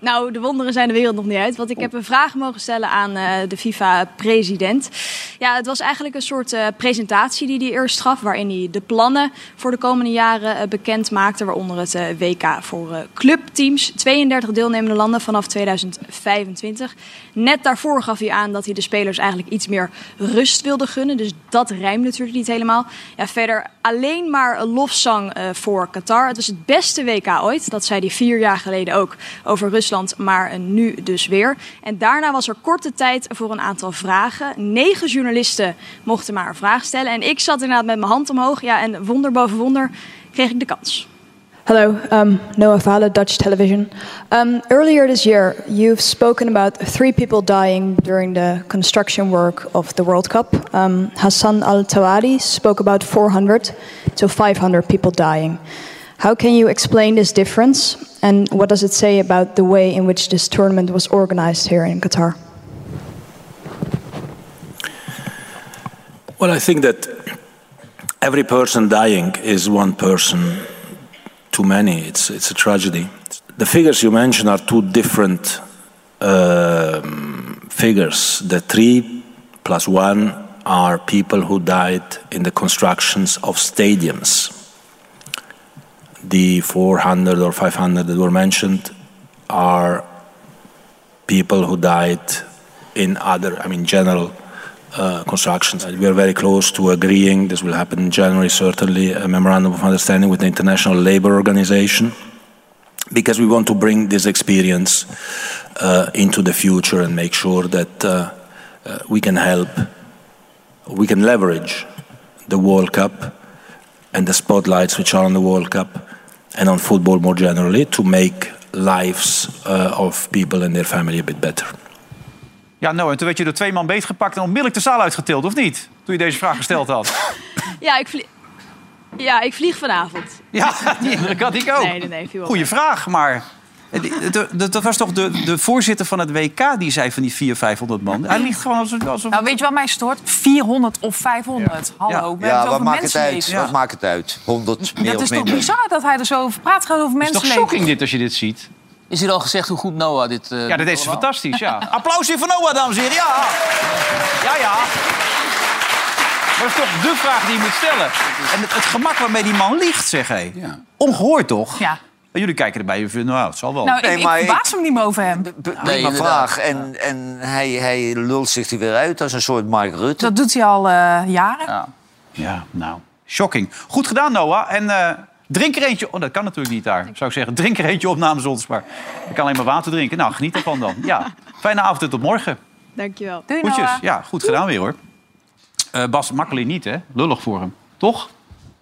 Nou, de wonderen zijn de wereld nog niet uit. Want ik heb een vraag mogen stellen aan eh, de FIFA-president. Ja, het was eigenlijk een soort eh, presentatie die hij eerst gaf... waarin hij de plannen voor de komende jaren eh, bekend maakte... waaronder het WK voor clubteams. 32 deelnemende landen vanaf 2025. Net daarvoor gaf hij aan dat hij de spelers eigenlijk iets meer rust wilde gunnen. Dus dat rijmt natuurlijk niet helemaal. Ja, verder alleen maar lofzang voor Qatar. Het was het beste WK ooit. Dat zei hij vier jaar geleden ook over Maar nu dus weer. En daarna was er korte tijd voor een aantal vragen. Negen journalisten mochten maar een vraag stellen. En ik zat inderdaad met mijn hand omhoog. Ja, en wonder boven wonder kreeg ik de kans. Hello, um, Noah Vale, Dutch television. Um, earlier this year, you've spoken about three people dying during the construction work of the World Cup. Um, Hassan Al Tawadi spoke about 400 to 500 people dying. How can you explain this difference, and what does it say about the way in which this tournament was organized here in Qatar? Well, I think that every person dying is one person too many. It's, it's a tragedy. The figures you mentioned are two different um, figures. The three plus one are people who died in the constructions of stadiums. The 400 or 500 that were mentioned are people who died in other, I mean, general uh, constructions. We are very close to agreeing, this will happen in January certainly, a memorandum of understanding with the International Labour Organization because we want to bring this experience uh, into the future and make sure that uh, uh, we can help, we can leverage the World Cup and the spotlights which are on the World Cup and on football more generally to make lives uh, of people and their family a bit better. Ja, nou, en toen werd je door twee man beetgepakt en onmiddellijk de zaal uitgetild, of niet? Toen je deze vraag gesteld had. Ja, ik vlieg, ja, ik vlieg vanavond. Ja, die indruk had ik ook. Nee, nee, nee. Goeie vraag, maar... eh, Dat was toch de, de voorzitter van het WK die zei van die 400, 500 man. Hij ligt gewoon als een... Als een... Nou, weet je wat mij stoort? 400 of 500. Hallo, we Ja, wat maakt het uit? mensenleven. Wat maakt het uit? 100 meer Dat is toch bizar dat hij er zo over praat. Gaat over Het is toch shocking dit als je dit ziet? Is hier al gezegd hoe goed Noah dit... eh, Ja, dat is fantastisch, ja. Applausje voor Noah, dames en heren. Ja, ja, ja. Maar dat is toch de vraag die je moet stellen. En het, het gemak waarmee die man liegt, zeg hé. Ongehoord, toch? Ja. Maar Jullie kijken erbij en vinden, nou, het zal wel. Nou, Nee, ik, maar ik verbaas hem niet meer over hem. Prima inderdaad. vraag. En, en hij, hij lult zich er weer uit als een soort Mark Rutte. Dat doet hij al eh, jaren. Ja. Ja, nou, shocking. Goed gedaan, Noah. En eh, drink er eentje... Oh, dat kan natuurlijk niet daar, zou ik zeggen. Drink er eentje op namens ons. Maar ik kan alleen maar water drinken. Nou, geniet ervan dan. Ja, fijne avond en tot morgen. Dankjewel. Doei, Goedjes. Noah. Ja, goed gedaan weer, hoor. Eh, Bas, makkelijk niet, hè? Lullig voor hem. Toch?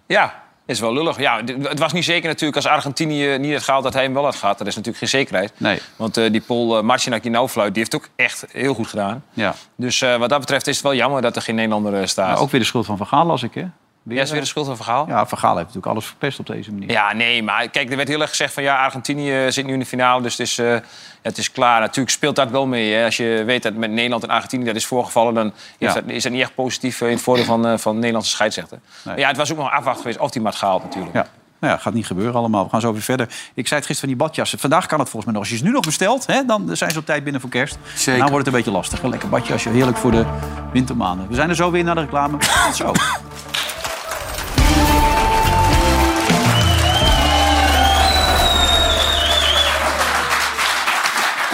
Ja, is wel lullig. Ja, het was niet zeker natuurlijk als Argentinië niet had gehaald dat hij hem wel had gehad. Dat is natuurlijk geen zekerheid. Nee. Want eh, die Paul uh, Marcinak die nou fluit, die heeft ook echt heel goed gedaan. Ja. Dus eh, wat dat betreft is het wel jammer dat er geen Nederlander eh, staat. Maar ook weer de schuld van Van Gaal, las ik, hè? Ja, is weer de schuld van Vergaal? Ja, Van Gaal heeft natuurlijk alles verpest op deze manier. Ja, nee, maar kijk, er werd heel erg gezegd van ja, Argentinië zit nu in de finale, dus het is, eh, het is klaar. Natuurlijk speelt dat wel mee. Hè. Als je weet dat met Nederland en Argentinië dat is voorgevallen, dan Ja. is, dat, is dat niet echt positief eh, in het voordeel van, eh, van de Nederlandse scheidsrechter. Nee. Ja, het was ook nog afwachten geweest of die had gehaald natuurlijk. Ja. Nou ja, gaat niet gebeuren allemaal. We gaan zo weer verder. Ik zei het gisteren van die badjassen. Vandaag kan het volgens mij nog. Als je ze nu nog bestelt, hè, dan zijn ze op tijd binnen voor kerst. Zeker. Dan wordt het een beetje lastig. Een lekker badjasje, heerlijk voor de wintermaanden. We zijn er zo weer naar de reclame. Tot zo.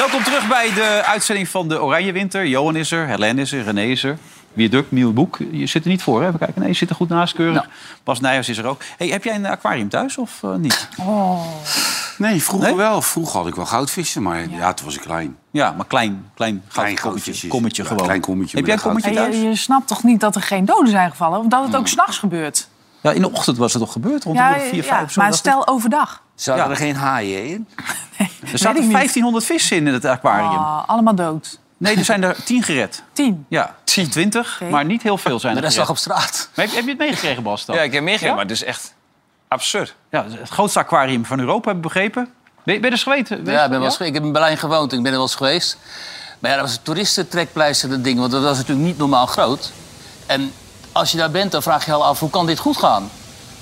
Welkom terug bij de uitzending van de Oranje Winter. Johan is er, Helene is er, René is er. Viaduct, nieuw boek. Je zit er niet voor, hè? Even kijken. Nee, je zit er goed naast, keurig. Bas Nijers is er ook. Hey, heb jij een aquarium thuis of eh, niet? Nee, vroeger Nee? wel. Vroeger had ik wel goudvissen, maar ja, toen was ik klein. Ja, maar klein, klein, Klein kommetje, kommetje Ja, gewoon. klein kommetje Heb jij een kommetje thuis? je, je snapt toch niet dat er geen doden zijn gevallen? Of dat het ook s'nachts gebeurt? Ja, in de ochtend was het toch gebeurd? Rond Ja, de vier, ja, vijf zo, maar stel overdag. Zaten Ja. er geen haaien in? Er zaten ik niet. 1500 vissen in het aquarium. Oh, allemaal dood. Nee, er zijn er 10 gered. Tien. Ja, 10, 20, Oké. maar niet heel veel zijn De er rest lag op straat. Maar heb, heb je het meegekregen, Bas? Dan? Ja, ik heb meegekregen, Ja? maar het is echt absurd. Ja, het grootste aquarium van Europa, heb ik begrepen. Ben je, ben je er eens geweest? Ja, ik, ben wel eens, ge- ik heb in Berlijn gewoond en ik ben er wel eens geweest. Maar ja, dat was een toeristentrekpleister, dat ding. Want dat was natuurlijk niet normaal groot. En als je daar bent, dan vraag je je al af, hoe kan dit goed gaan?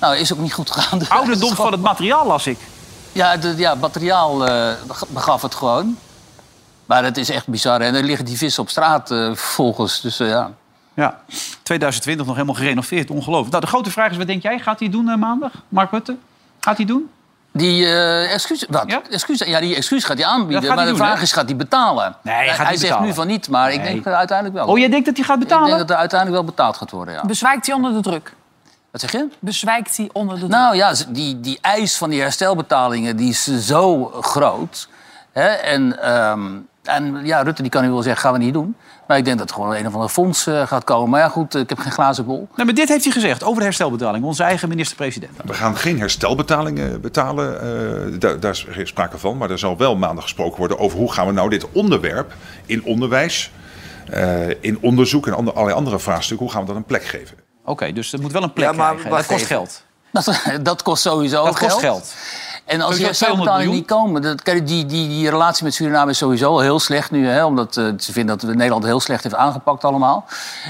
Nou, is ook niet goed gegaan. Ouderdom van het materiaal las ik. Ja, het ja, materiaal eh, beg- begaf het gewoon. Maar het is echt bizar. En er liggen die vissen op straat eh, vervolgens. Dus eh, ja. Ja, 2020 nog helemaal gerenoveerd. Ongelooflijk. Nou, de grote vraag is, wat denk jij? Gaat hij doen maandag? Mark Rutte? Gaat hij doen? Die eh excuus, wat? Ja? Excuus, ja, die excuus gaat hij aanbieden. Gaat maar hij de doen, vraag hè? is, gaat hij betalen? Nee, hij gaat niet zegt betalen. nu van niet, maar ik denk dat uiteindelijk wel. Oh, jij denkt dat hij gaat ik betalen? denk dat er uiteindelijk wel betaald gaat worden, ja. Bezwijkt hij onder de druk? Wat zeg je? Bezwijkt hij onder de? Nou ja, die, die eis van die herstelbetalingen die is zo groot. Hè? En, ehm, en ja, Rutte die kan nu wel zeggen, gaan we niet doen. Maar ik denk dat er gewoon een of ander fonds eh, gaat komen. Maar ja, goed, ik heb geen glazen bol. Nou, maar dit heeft hij gezegd over de herstelbetaling. Onze eigen minister-president. We gaan geen herstelbetalingen betalen, eh, daar, daar is geen sprake van. Maar er zal wel maandag gesproken worden over hoe gaan we nou dit onderwerp in onderwijs, eh, in onderzoek en ander- allerlei andere vraagstukken, hoe gaan we dat een plek geven? Oké, dus het moet wel een plek Ja, maar krijgen. Dat kost even. geld. Dat, dat kost sowieso Dat kost geld. En als die Sowieso 200 herstelbetalingen niet komen... Dat, kijk, die, die, die relatie met Suriname is sowieso al heel slecht nu. Hè, omdat eh, ze vinden dat Nederland heel slecht heeft aangepakt allemaal.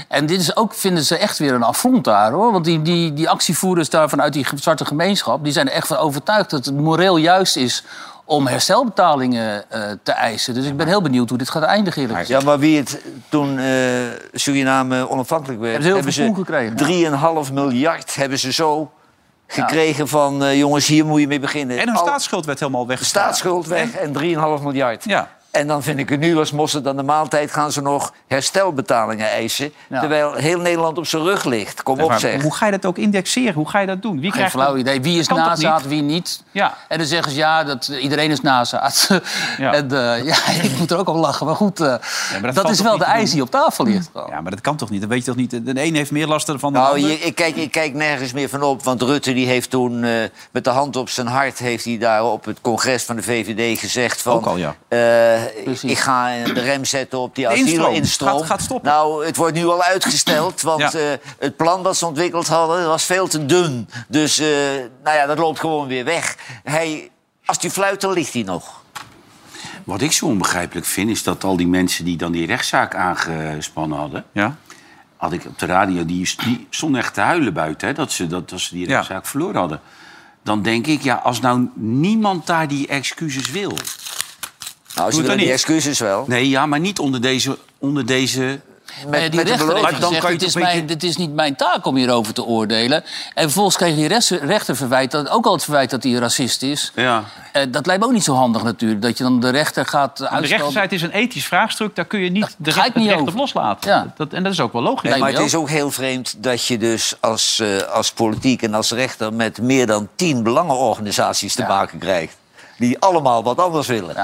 En dit is ook, vinden ze echt weer een affront daar. Hoor. Want die, die, die actievoerders daar vanuit die zwarte gemeenschap... die zijn er echt van overtuigd dat het moreel juist is... om herstelbetalingen eh, te eisen. Dus ik ben heel benieuwd hoe dit gaat eindigen. eerlijk. Ja, maar wie het toen eh, Suriname onafhankelijk werd... Hebben ze heel veel poen gekregen. 3,5 miljard hebben ze zo gekregen van... eh, jongens, hier moet je mee beginnen. En hun Al- staatsschuld werd helemaal weggegaan. staatsschuld weg en 3,5 miljard. Ja. En dan vind ik het nu als mosterd aan de maaltijd... gaan ze nog herstelbetalingen eisen... Ja. terwijl heel Nederland op zijn rug ligt. Kom op, Maar zeg. Hoe ga je dat ook indexeren? Hoe ga je dat doen? Wie Geen krijgt flauw dat? idee. Wie is Kan nazaat, niet? wie niet. Ja. En dan zeggen ze ja, dat, iedereen is nazaat. Ja. en, eh, ja, ik moet er ook om lachen. Maar goed, eh, dat is wel de ijs die op tafel ligt. Ja, maar dat kan toch niet? Dat weet je toch niet? De een heeft meer last van de Nou, ander. je- ik, kijk, ik kijk nergens meer van op. Want Rutte die heeft toen eh, met de hand op zijn hart... heeft hij daar op het congres van de VVD gezegd van... Ook al, ja. Ik ga de rem zetten op die asielinstroom. Gaat- gaat stoppen. Nou, het wordt nu al uitgesteld. Want Ja. eh, het plan dat ze ontwikkeld hadden was veel te dun. Dus eh, nou ja, dat loopt gewoon weer weg. Hij, als die fluit, dan ligt hij nog. Wat ik zo onbegrijpelijk vind, is dat al die mensen die dan die rechtszaak aangespannen hadden... Ja. had ik op de radio, die, die stonden echt te huilen buiten... Hè, dat, ze, dat, dat ze die Ja. rechtszaak verloren hadden. Dan denk ik, ja, als nou niemand daar die excuses wil... Nou, ze willen die excuses wel. Nee, ja, maar niet onder deze... Onder deze Maar ja, die rechter heeft gezegd, het is, mijn, is niet mijn taak om hierover te oordelen. En vervolgens kreeg die rechter verwijt, dat, ook al het verwijt dat hij racist is. Ja. Eh, dat lijkt me ook niet zo handig natuurlijk. Dat je dan de rechter gaat Maar de uitstellen. rechter zei het is een ethisch vraagstuk. Daar kun je niet de rechter, niet recht op loslaten. Ja. Dat, en dat is ook wel logisch. Nee, maar het is ook heel vreemd dat je dus als, eh, als politiek en als rechter... met meer dan tien belangenorganisaties te maken krijgt. Die allemaal wat anders willen.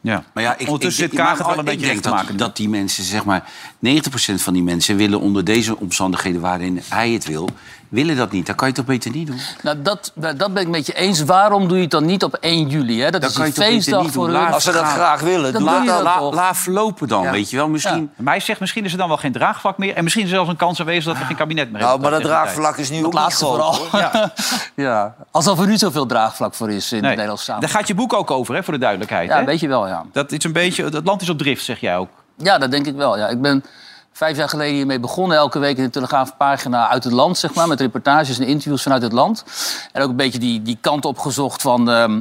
Ja. Maar ja, ik, Ondertussen ik, zit Kaag het wel een beetje denk te dat, maken. dat die mensen, zeg maar, 90% van die mensen willen onder deze omstandigheden waarin hij het wil, willen dat niet. Dan kan je het toch beter niet doen. Nou, dat, dat ben ik met je eens. Waarom doe je het dan niet op 1 juli? Hè? Dat Dan is kan een je het toch beter feestdag niet voor hun. Laat ze. Dan La- dat la- toch? Laat verlopen dan, Ja. weet je wel. Misschien... Hij zegt misschien is er dan wel geen draagvlak meer. En misschien is er zelfs een kans aanwezig dat we geen kabinet meer Nou, hebben. maar dat draagvlak is nu Dat ook niet vooral. Ja. Ja. Alsof er nu zoveel draagvlak voor is in Nee. de Nederlandse Daar samenleving. gaat je boek ook over, hè, voor de duidelijkheid. Ja, hè? weet je wel, ja. Dat is een beetje, het land is op drift, zeg jij ook. Ja, dat denk ik wel. Ja. Ik ben vijf jaar geleden hiermee begonnen. Elke week in de Telegraafpagina uit het land, zeg maar. Met reportages en interviews vanuit het land. En ook een beetje die, die kant opgezocht van... ehm,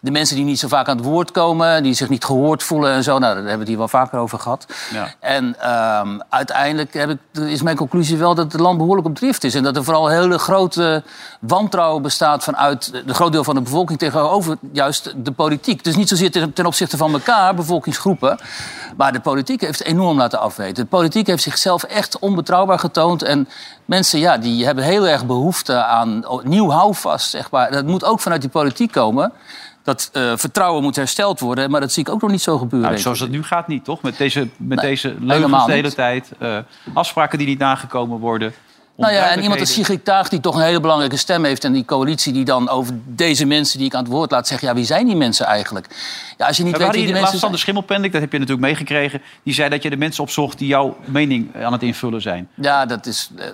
de mensen die niet zo vaak aan het woord komen, die zich niet gehoord voelen en zo. Nou, daar hebben we het hier wel vaker over gehad. Ja. En ehm, uiteindelijk heb ik, is mijn conclusie wel dat het land behoorlijk op drift is. En dat er vooral hele grote wantrouwen bestaat vanuit een groot deel van de bevolking tegenover juist de politiek. Dus niet zozeer ten, ten opzichte van elkaar, bevolkingsgroepen. Maar de politiek heeft enorm laten afweten. De politiek heeft zichzelf echt onbetrouwbaar getoond. En mensen ja, die hebben heel erg behoefte aan nieuw houvast. Zeg maar. Dat moet ook vanuit die politiek komen. Dat eh, vertrouwen moet hersteld worden. Maar dat zie ik ook nog niet zo gebeuren. Nou, zoals het nu gaat niet, toch? Met deze, met Nee, deze leugens de hele niet. tijd. eh, afspraken die niet nagekomen worden. Nou ja, en iemand als. Sigrid Kaag, die toch een hele belangrijke stem heeft... en die coalitie die dan over deze mensen die ik aan het woord laat zeggen... ja, wie zijn die mensen eigenlijk? Ja, als je niet We weet wie die mensen laatst Sander Schimmelpendik, dat heb je natuurlijk meegekregen. Die zei dat je de mensen opzocht die jouw mening aan het invullen zijn. Ja, dat is, eh,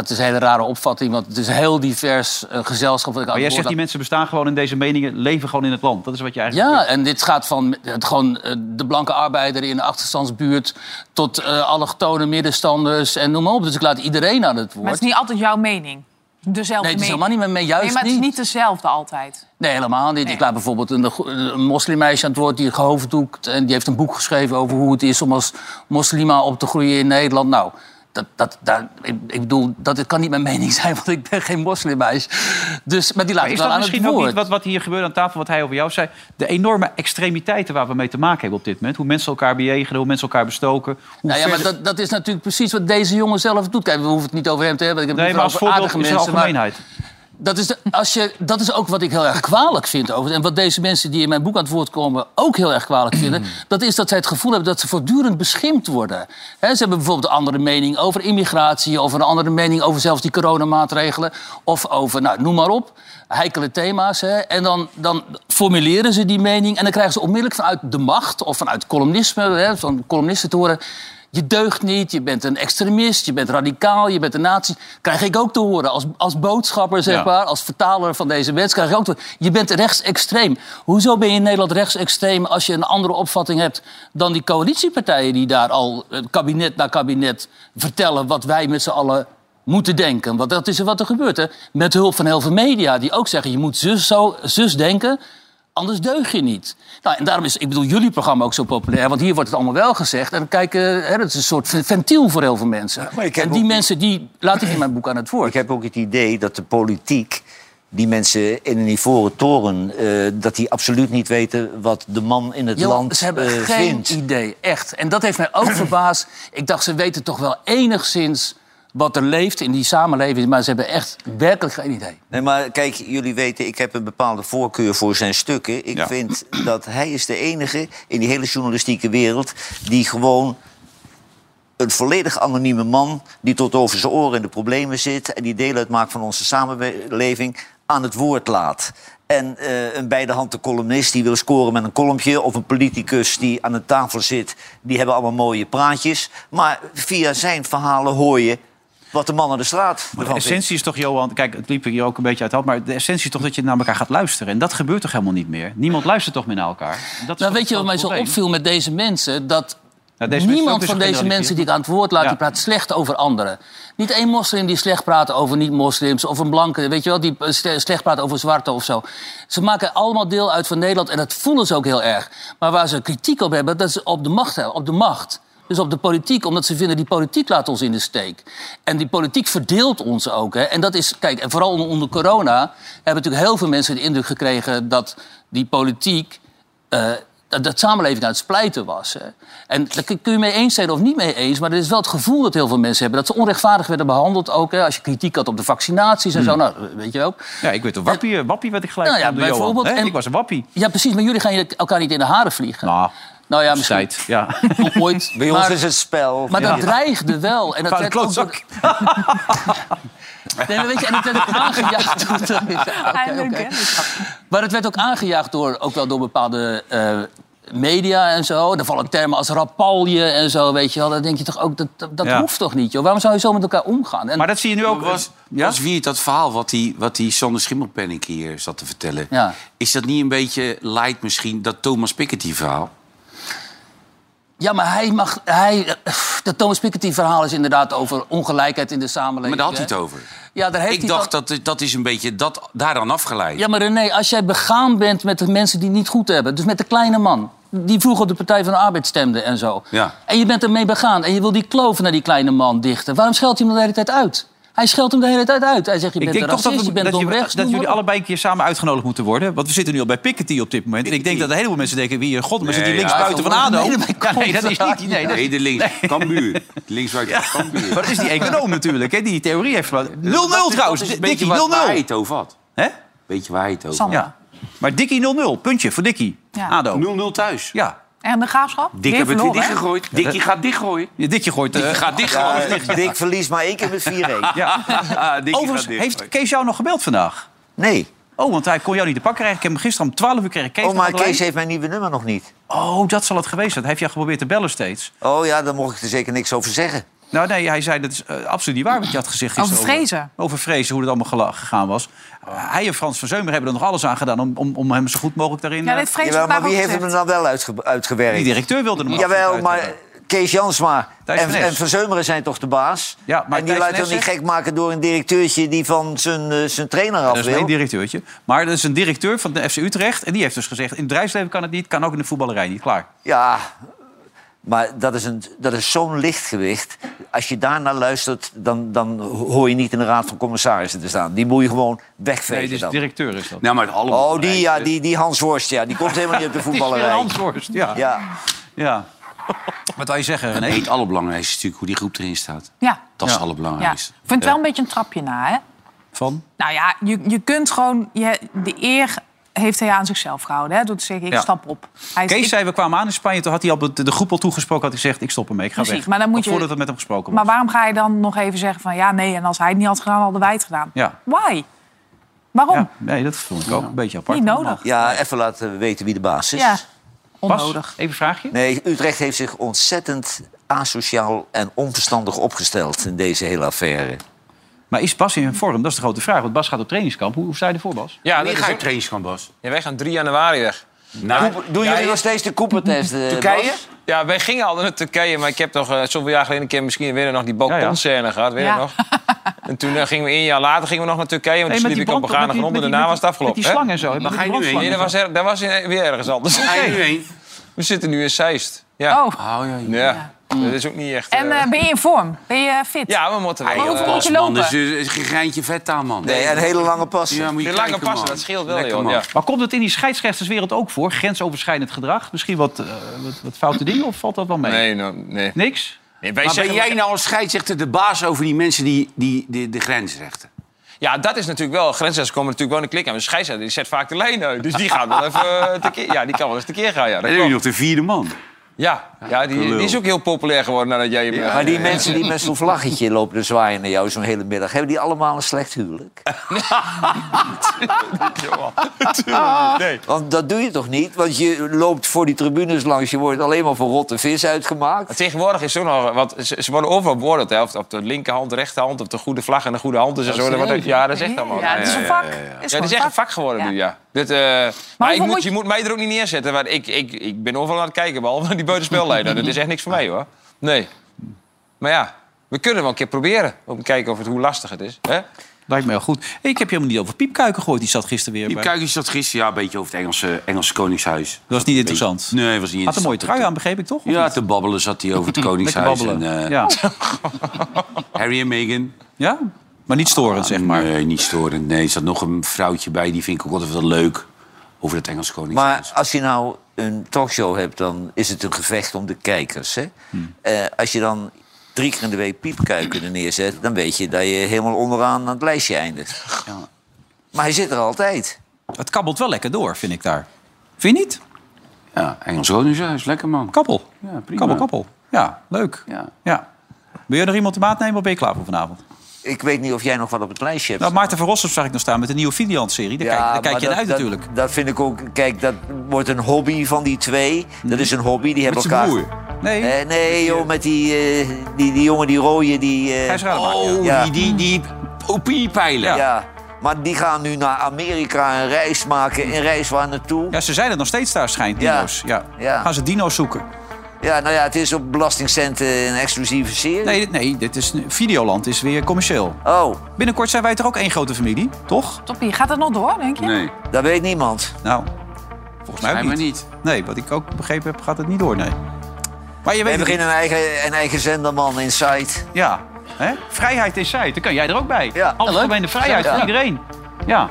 dat is een hele rare opvatting, want het is een heel divers eh, gezelschap. Wat ik aan Maar jij zegt die mensen bestaan gewoon in deze meningen, leven gewoon in het land. Dat is wat je eigenlijk Ja, en dit gaat van het, gewoon eh, de blanke arbeider in de achterstandsbuurt... tot eh allochtone middenstanders en noem maar op. Dus ik laat iedereen aan het woord. Maar het is niet altijd jouw mening. Dezelfde Nee, het is mening. helemaal niet met mij, juist Nee, maar het is niet. dezelfde altijd. Nee, helemaal niet. Ik laat bijvoorbeeld een, een moslimmeisje aan het woord die gehoofddoekt... en die heeft een boek geschreven over hoe het is om als moslima op te groeien in Nederland. Nou, dat, dat, ik, bedoel, dat kan niet mijn mening zijn, want ik ben geen moslimmeisje. Dus, maar die laat Maar ik is wel dat aan het misschien ook niet wat, wat hier gebeurt aan tafel, wat hij over jou zei? De enorme extremiteiten waar we mee te maken hebben op dit moment. Hoe mensen elkaar bejegenen, hoe mensen elkaar bestoken. Hoe Nou ja, maar dat, dat is natuurlijk precies wat deze jongen zelf doet. Kijk, we hoeven het niet over hem te hebben. Ik heb Nee, het maar als voorbeeld aardige is mensen. Maar, algemeenheid. Dat is, de, als je, dat is ook wat ik heel erg kwalijk vind. Over, en wat deze mensen die in mijn boek aan het woord komen ook heel erg kwalijk vinden. Dat is dat zij het gevoel hebben dat ze voortdurend beschimpt worden. Ze hebben bijvoorbeeld een andere mening over immigratie. Of een andere mening over zelfs die coronamaatregelen. Of over, nou, noem maar op. Heikele thema's. Hè. En dan, dan formuleren ze die mening. En dan krijgen ze onmiddellijk vanuit de macht of vanuit columnisme, hè, van columnisten te horen. Je deugt niet, je bent een extremist, je bent radicaal, je bent een nazi. Krijg ik ook te horen als, als boodschapper, zeg Ja. maar, als vertaler van deze wet. Krijg ik ook te horen, je bent rechtsextreem. Hoezo ben je in Nederland rechtsextreem als je een andere opvatting hebt dan die coalitiepartijen die daar al eh, kabinet na kabinet vertellen wat wij met z'n allen moeten denken? Want dat is wat er gebeurt, hè? Met hulp van heel veel media die ook zeggen: je moet zus, zo, zus denken. Anders deug je niet. Nou, en daarom is, ik bedoel, jullie programma ook zo populair. Want hier wordt het allemaal wel gezegd. En kijken, hè, dat is een soort ventiel voor heel veel mensen. en die mensen, die laat ik in mijn boek aan het woord. Ik heb ook het idee dat de politiek, die mensen in een ivoren toren, eh, dat die absoluut niet weten wat de man in het land ze hebben eh, geen vindt. idee, echt. En dat heeft mij ook verbaasd. Ik dacht, ze weten toch wel enigszins wat er leeft in die samenleving. Maar ze hebben echt werkelijk geen idee. Nee, maar kijk, jullie weten, ik heb een bepaalde voorkeur voor zijn stukken. Ik vind dat hij is de enige in die hele journalistieke wereld die gewoon een volledig anonieme man die tot over zijn oren in de problemen zit en die deel uitmaakt van onze samenleving aan het woord laat. En eh, een bij de hand de columnist die wil scoren met een kolompje... of een politicus die aan een tafel zit, die hebben allemaal mooie praatjes. Maar via zijn verhalen hoor je wat de man aan de straat Maar de vindt. essentie is toch, Johan, kijk, het liep hier ook een beetje uit de hand, maar de essentie is toch dat je naar elkaar gaat luisteren. En dat gebeurt toch helemaal niet meer? Niemand luistert toch meer naar elkaar? Dat Nou, weet je wat mij zo opviel met deze mensen? Dat deze ook niemand weer van deze mensen die ik aan het woord laat, Ja. die praat slecht over anderen. Niet één moslim die slecht praat over niet-moslims. Of een blanke, weet je wel, die eh, sle- slecht praat over zwarte of zo. Ze maken allemaal deel uit van Nederland en dat voelen ze ook heel erg. Maar waar ze kritiek op hebben, dat is op de macht. hè, Op de macht. Dus op de politiek, omdat ze vinden die politiek laat ons in de steek. En die politiek verdeelt ons ook. Hè. En dat is, kijk, en vooral onder, corona hebben natuurlijk heel veel mensen de indruk gekregen dat die politiek. eh, dat de samenleving aan het splijten was. Hè. En daar kun je mee eens zijn of niet mee eens... maar het is wel het gevoel dat heel veel mensen hebben... dat ze onrechtvaardig werden behandeld ook. Hè. Als je kritiek had op de vaccinaties en zo, Hmm. nou, weet je ook. Ja, ik weet een wappie, wappie werd ik gelijk Nou ja, door bijvoorbeeld. En- Ik was een wappie. Ja, precies, maar jullie gaan elkaar niet in de haren vliegen. Nou, nou ja, misschien tijd, ja. ooit. Bij ons is het spel. Maar Ja. dat dreigde wel. En dat werd ook door- Nee, maar weet je, en het werd ook aangejaagd door... Oké, oké. Maar het werd ook aangejaagd door, ook wel door bepaalde eh, media en zo. Dan vallen termen als rapalje en zo, weet je wel. Dan denk je toch ook, dat, dat, Ja. hoeft toch niet, joh? Waarom zou je zo met elkaar omgaan? En, maar dat zie je nu ook... Was, was wie het dat verhaal wat die, wat die Sander Schimmelpenninck hier zat te vertellen... Ja. is dat niet een beetje light misschien, dat Thomas Piketty verhaal? Ja, maar hij mag... Hij, dat Thomas Piketty-verhaal is inderdaad over ongelijkheid in de samenleving. Maar daar had hij het over. Ja, daar heeft Ik hij dacht dat dat is een beetje dat, daaraan afgeleid. Ja, maar René, als jij begaan bent met de mensen die het niet goed hebben... dus met de kleine man, die vroeger op de Partij van de Arbeid stemde en zo... Ja. en je bent ermee begaan en je wil die kloof naar die kleine man dichten... waarom scheldt hij hem de hele tijd uit? Hij scheldt hem de hele tijd uit. Hij zegt, je Ik bent denk een toch dat, racist, we, je bent dat, je- jullie allebei een keer samen uitgenodigd moeten worden. Want we zitten nu al bij Piketty op dit moment. En ik denk dat een heleboel mensen denken... wie god, maar zit die links ja, buiten van ADO? nee, dat is niet... Nee, Nee, de links. Cambuur. Links buiten Cambuur. maar dat is die econoom natuurlijk, hè, die die theorie heeft. 0-0 Dat is- trouwens, dat is een Dikkie, beetje waar, waar hij 0-0. het over had. Hè? Weet je waar hij het over had? Ja. Maar Dikkie 0-0, puntje voor Dikkie. Ja. ADO. 0-0 thuis. Ja. En de graafschap? Weer heeft het weer dichtgegooid. Dikkie gaat dichtgooien. Ja, Dikkie gooit... eh, Dikkie gaat Ja, dichtgooien. Dick verliest maar één keer met 4-1. ja. Overigens, heeft Kees jou nog gebeld vandaag? Nee. Oh, want hij kon jou niet te pakken krijgen. Ik heb hem gisteren om 12 uur kregen. Kees Oh, maar. Kees heeft mijn nieuwe nummer nog niet. Oh, dat zal het geweest zijn. Hij heeft jou geprobeerd te bellen steeds. Oh ja, daar mocht ik er zeker niks over zeggen. Nou nee, hij zei dat is eh, absoluut niet waar wat je had gezegd Over vrezen. Over vrezen, hoe het allemaal gegaan was. Uh, hij en Frans van Zeumer hebben er nog alles aan gedaan... om, om, om hem zo goed mogelijk daarin... Ja, eh, maar wie heeft hem er nou wel uitge uitgewerkt? die directeur wilde hem Jawel, uit- maar Kees Jansma Thijs en, van Es. en Verzeumeren zijn toch de baas? Ja, maar en die laat Es niet gek maken door een directeurtje die van zijn, eh, zijn trainer af Dat is wil? mijn directeurtje. Maar dat is een directeur van de FC Utrecht. En die heeft dus gezegd... in het bedrijfsleven kan het niet, kan ook in de voetballerij niet. Klaar. Ja, maar dat is, een- dat is zo'n lichtgewicht. Als je daarnaar luistert, dan, dan hoor je niet in de raad van commissarissen te staan. Die moet je gewoon wegvegen Nee, dus dan. directeur is dat. Nou, maar het allemaal. Oh, die, ja, die, die Hans Worst, ja, die komt helemaal niet op de voetballerij. Hans Worst, ja. Ja. ja. Wat wil je zeggen, René? Het allerbelangrijkste is natuurlijk hoe die groep erin staat. Ja. Dat is Ja. het ja. Ik allerbelangrijkste. vind het wel een beetje een trapje na, hè? Van? Nou ja, je, je kunt gewoon... Je, de eer heeft hij aan zichzelf gehouden. Hè, door te zeggen, ik Ja. stap op. Hij is- Kees ik- zei, we kwamen aan in Spanje. Toen had hij al de, de groep al toegesproken. Had hij gezegd, ik stop ermee, ik ga Precies, weg. maar dan moet je- Voordat het met hem gesproken was. maar waarom ga je dan nog even zeggen van... ja, nee, en als hij het niet had gedaan, hadden wij het gedaan? Ja. Why? Waarom? Ja, nee, dat vond ik ook een beetje apart. Niet nodig. Ja, even laten weten wie de baas is. Ja, Bas, onnodig. even een vraagje. Nee, Utrecht heeft zich ontzettend asociaal en onverstandig opgesteld in deze hele affaire. Maar is Bas in vorm? Dat is de grote vraag. Want Bas gaat op trainingskamp. Hoe, hoe sta je ervoor, Bas? Ja, Wanneer dat ga je ook... trainingskamp, Bas? Ja, wij gaan 3 januari weg. Nou, Doen jullie nog steeds de Cooper-test, eh, Turkije? Bas? Ja, wij gingen al naar Turkije, maar ik heb toch eh, zoveel jaar geleden een keer misschien weer nog die balkonscène gehad, weet je Ja. nog? En toen eh, gingen we een jaar later gingen we nog naar Turkije, want Nee, toen die ik op begane grond en daarna was het Met afgelopen. die slang en zo. Met ga je nu heen? Nee, dat was, er, dat was in- weer ergens anders. Ga je nu heen? We zitten nu in Zeist. Ja. Oh, Oh, ja, ja. Ja, dat is ook niet echt... en eh, eh, ben je in vorm? Ben je fit? Ja, we moeten Maar wel... hoeveel eh, moet je lopen? dat is, is geen greintje vet aan, man. Nee, en hele lange passen. Ja, moet je die lange kijken, passen, man. dat scheelt wel, Lekker, joh. man. Ja. Maar komt het in die scheidsrechterswereld ook voor? Grensoverschrijdend gedrag? Misschien wat, eh, wat, wat foute dingen? Of valt dat wel mee? Nee, nou, nee. Niks? nee wij Maar ben jij nou als scheidsrechter de baas over die mensen die, die, die de grens rechten? Ja, dat is natuurlijk wel. Grensrechters komen natuurlijk wel de klik aan. Maar de scheidsrechter die zet vaak de lijn uit. Dus die gaat wel even eh, tekeer. Ja, die kan wel eens tekeer gaan. Ja, dat En dan heb je klopt. nog de vierde man. Ja, ja die, die is ook heel populair geworden nadat jij hem... Maar die mensen die met zo'n vlaggetje lopen te zwaaien naar jou zo'n hele middag... hebben die allemaal een slecht huwelijk? Nee. Want dat doe je toch niet? Want je loopt voor die tribunes langs, je wordt alleen maar voor rotte vis uitgemaakt. Maar tegenwoordig is het ook nog... Want ze, ze worden overal beoordeeld. Hè, of op de linkerhand, de rechterhand, of de goede vlag en de goede hand en zo. Dat wordt- Ja, dat is echt allemaal. Ja, het is een vak. Ja, het is echt een vak geworden Ja. nu, ja. Dit, eh, maar ik moet, moet je je- moet mij er ook niet neerzetten. Want ik, ik, ik ben overal aan het kijken, behalve die buitenspelleider. dat is echt niks voor mij, hoor. Nee. Maar ja, we kunnen wel een keer proberen. Om te kijken of het, hoe lastig het is. Hè? Lijkt me heel goed. Ik heb je helemaal niet over Piepkuiken gehoord. Die zat gisteren weer bij... Kuikens zat gisteren ja, een beetje over het Engelse, Engelse Koningshuis. Dat was niet interessant. Nee, was niet Had een mooie interessant. trui aan, begreep ik toch? Ja, niet? te babbelen zat hij over het Koningshuis. babbelen. En, eh, ja. Harry en Meghan. ja? Maar niet storend, zeg maar. Nee, niet storend. Nee, er zat nog een vrouwtje bij, die vind ik ook altijd wel leuk. Over het Engelse Koningshuis. Maar als je nou een talkshow hebt, dan is het een gevecht om de kijkers. Hè? Eh, als je dan drie keer in de week piepkuiken er neerzet... dan weet je dat je helemaal onderaan aan het lijstje eindigt. Maar hij zit er altijd. Het kabbelt wel lekker door, vind ik daar. Vind je niet? Ja, Engels Koningshuis, lekker man. Kappel. Ja, prima. Kabbel, kappel. Ja, leuk. Ja. Ja. Wil je nog iemand de maat nemen of ben je klaar voor vanavond? Ik weet niet of jij nog wat op het lijstje hebt. Nou, Maarten van Rossum zag ik nog staan met de nieuwe Filiant-serie. Daar kijk, daar kijk je dat- naar uit dat- natuurlijk. Dat vind ik ook... Kijk, dat wordt een hobby van die twee. Dat is een hobby. Die hebben Met zijn elkaar... broer. Nee. Eh, nee, joh, met die, eh, die, die jongen, die rode, die... eh, Rademaker, Oh, Ja. die, die, die opiniepeilen. ja. Maar die gaan nu naar Amerika een reis maken. Een reis waar naartoe? Ja, ze zijn er nog steeds daar, schijnt, Ja. dino's. Ja. Ja. Gaan ze dino's zoeken? Ja, nou ja, het is op belastingcenten een exclusieve serie. Nee, dit- nee dit is, Videoland is weer commercieel. Oh, Binnenkort zijn wij toch ook één grote familie, toch? Toppie, gaat het nog door, denk je? Nee, dat weet niemand. Nou, volgens mij ook niet. niet. Nee, wat ik ook begrepen heb, gaat het niet door, nee. Maar je We weet het beginnen een eigen, een eigen zenderman in site. Ja, hè? vrijheid in Zuid. Daar kan jij er ook bij. Ja. Algemene vrijheid Ja. voor iedereen. Ja.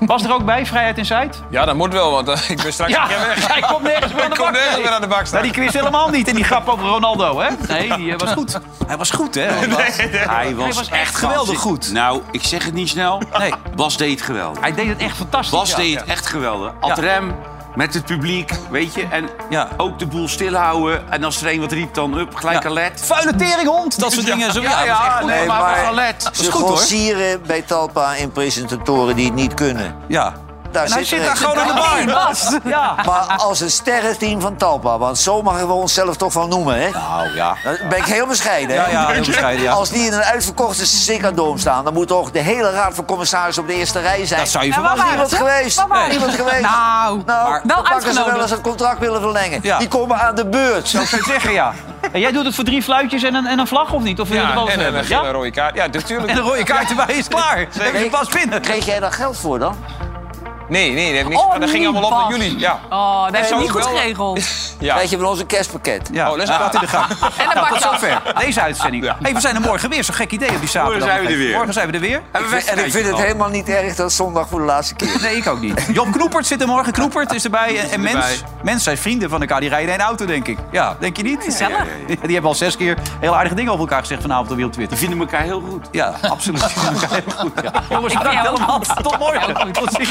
Was er ook bij, vrijheid in Zuid? Ja, dat moet wel, want eh, ik ben straks Ja, een keer weg. hij komt nergens meer aan de Ik kom bak. nergens nee. meer aan de bak staan. Maar die quiz helemaal niet. En die grap over Ronaldo, hè? Nee, die eh, was goed. Hij was goed, hè? Hij was, was echt geweldig goed. Nou, ik zeg het niet snel. Nee. Bas deed het geweldig. Hij deed het echt fantastisch. Bas ja. deed het echt geweldig. Ad rem, met het publiek, weet je. En Ja. ook de boel stilhouden. En als er een wat riep, dan up, gelijk Ja. led. Vuile teringhond, dat soort dingen. Zo, ja, Ja, dat is echt ja, goed. nee, maar, maar-. Dat is Ze goed, hoor. bij Talpa in presentatoren die het niet kunnen. Ja. Daar En hij zit er daar een. gewoon aan de bar. Ja. Maar als het sterrenteam van Talpa, want zo mogen we onszelf toch wel noemen, hè? Nou, ja. Dan ben ik heel bescheiden, hè? Ja, ja, heel bescheiden, ja. Als die in een uitverkochte Ziggo staat, dan moet toch de hele raad van commissarissen op de eerste rij zijn. Dat zou je Ja, verwachten. Niemand waren ze? geweest. Waren Niemand geweest. Nou, Nou, maar- dan wel pakken ze wel eens het contract willen verlengen. Ja. Die komen aan de beurt. Zo zou ik zeggen, ja. En jij doet het voor drie fluitjes en een, en een vlag, of niet? Of wil je er Ja, wel en, een Ja? rode kaart. Ja, natuurlijk. En een rode kaart erbij is klaar. Dan heb je pas binnen. Kreeg jij daar geld voor dan? Nee, nee, dat, heeft niks, Oh, dat ging allemaal op naar Bas. jullie. Ja. Oh, dat is niet goed wel- geregeld. Ja. krijg je van ons een kerstpakket. Ja, Oh, dat is gaat in de gang. En Nou, tot bakje af. zover deze uitzending. Hey, we zijn er morgen weer. Zo'n gek idee op die zaterdag. Morgen zijn we er weer. Morgen zijn we er weer. En we En ik vind het helemaal niet erg dat het zondag voor de laatste keer. Nee, ik ook niet. Job Knoepert zit er morgen. Knoepert is erbij. En, en Mens. erbij. Mens zijn vrienden van elkaar. Die rijden in een auto, denk ik. Ja, denk je niet? Gezellig. Ja, Die hebben al zes keer heel aardige dingen over elkaar gezegd vanavond op Die Twitter. vinden elkaar heel goed. Ja, absoluut. Die vinden elkaar heel goed. Ja. Jongens, allemaal. Tot morgen. Tot ziens.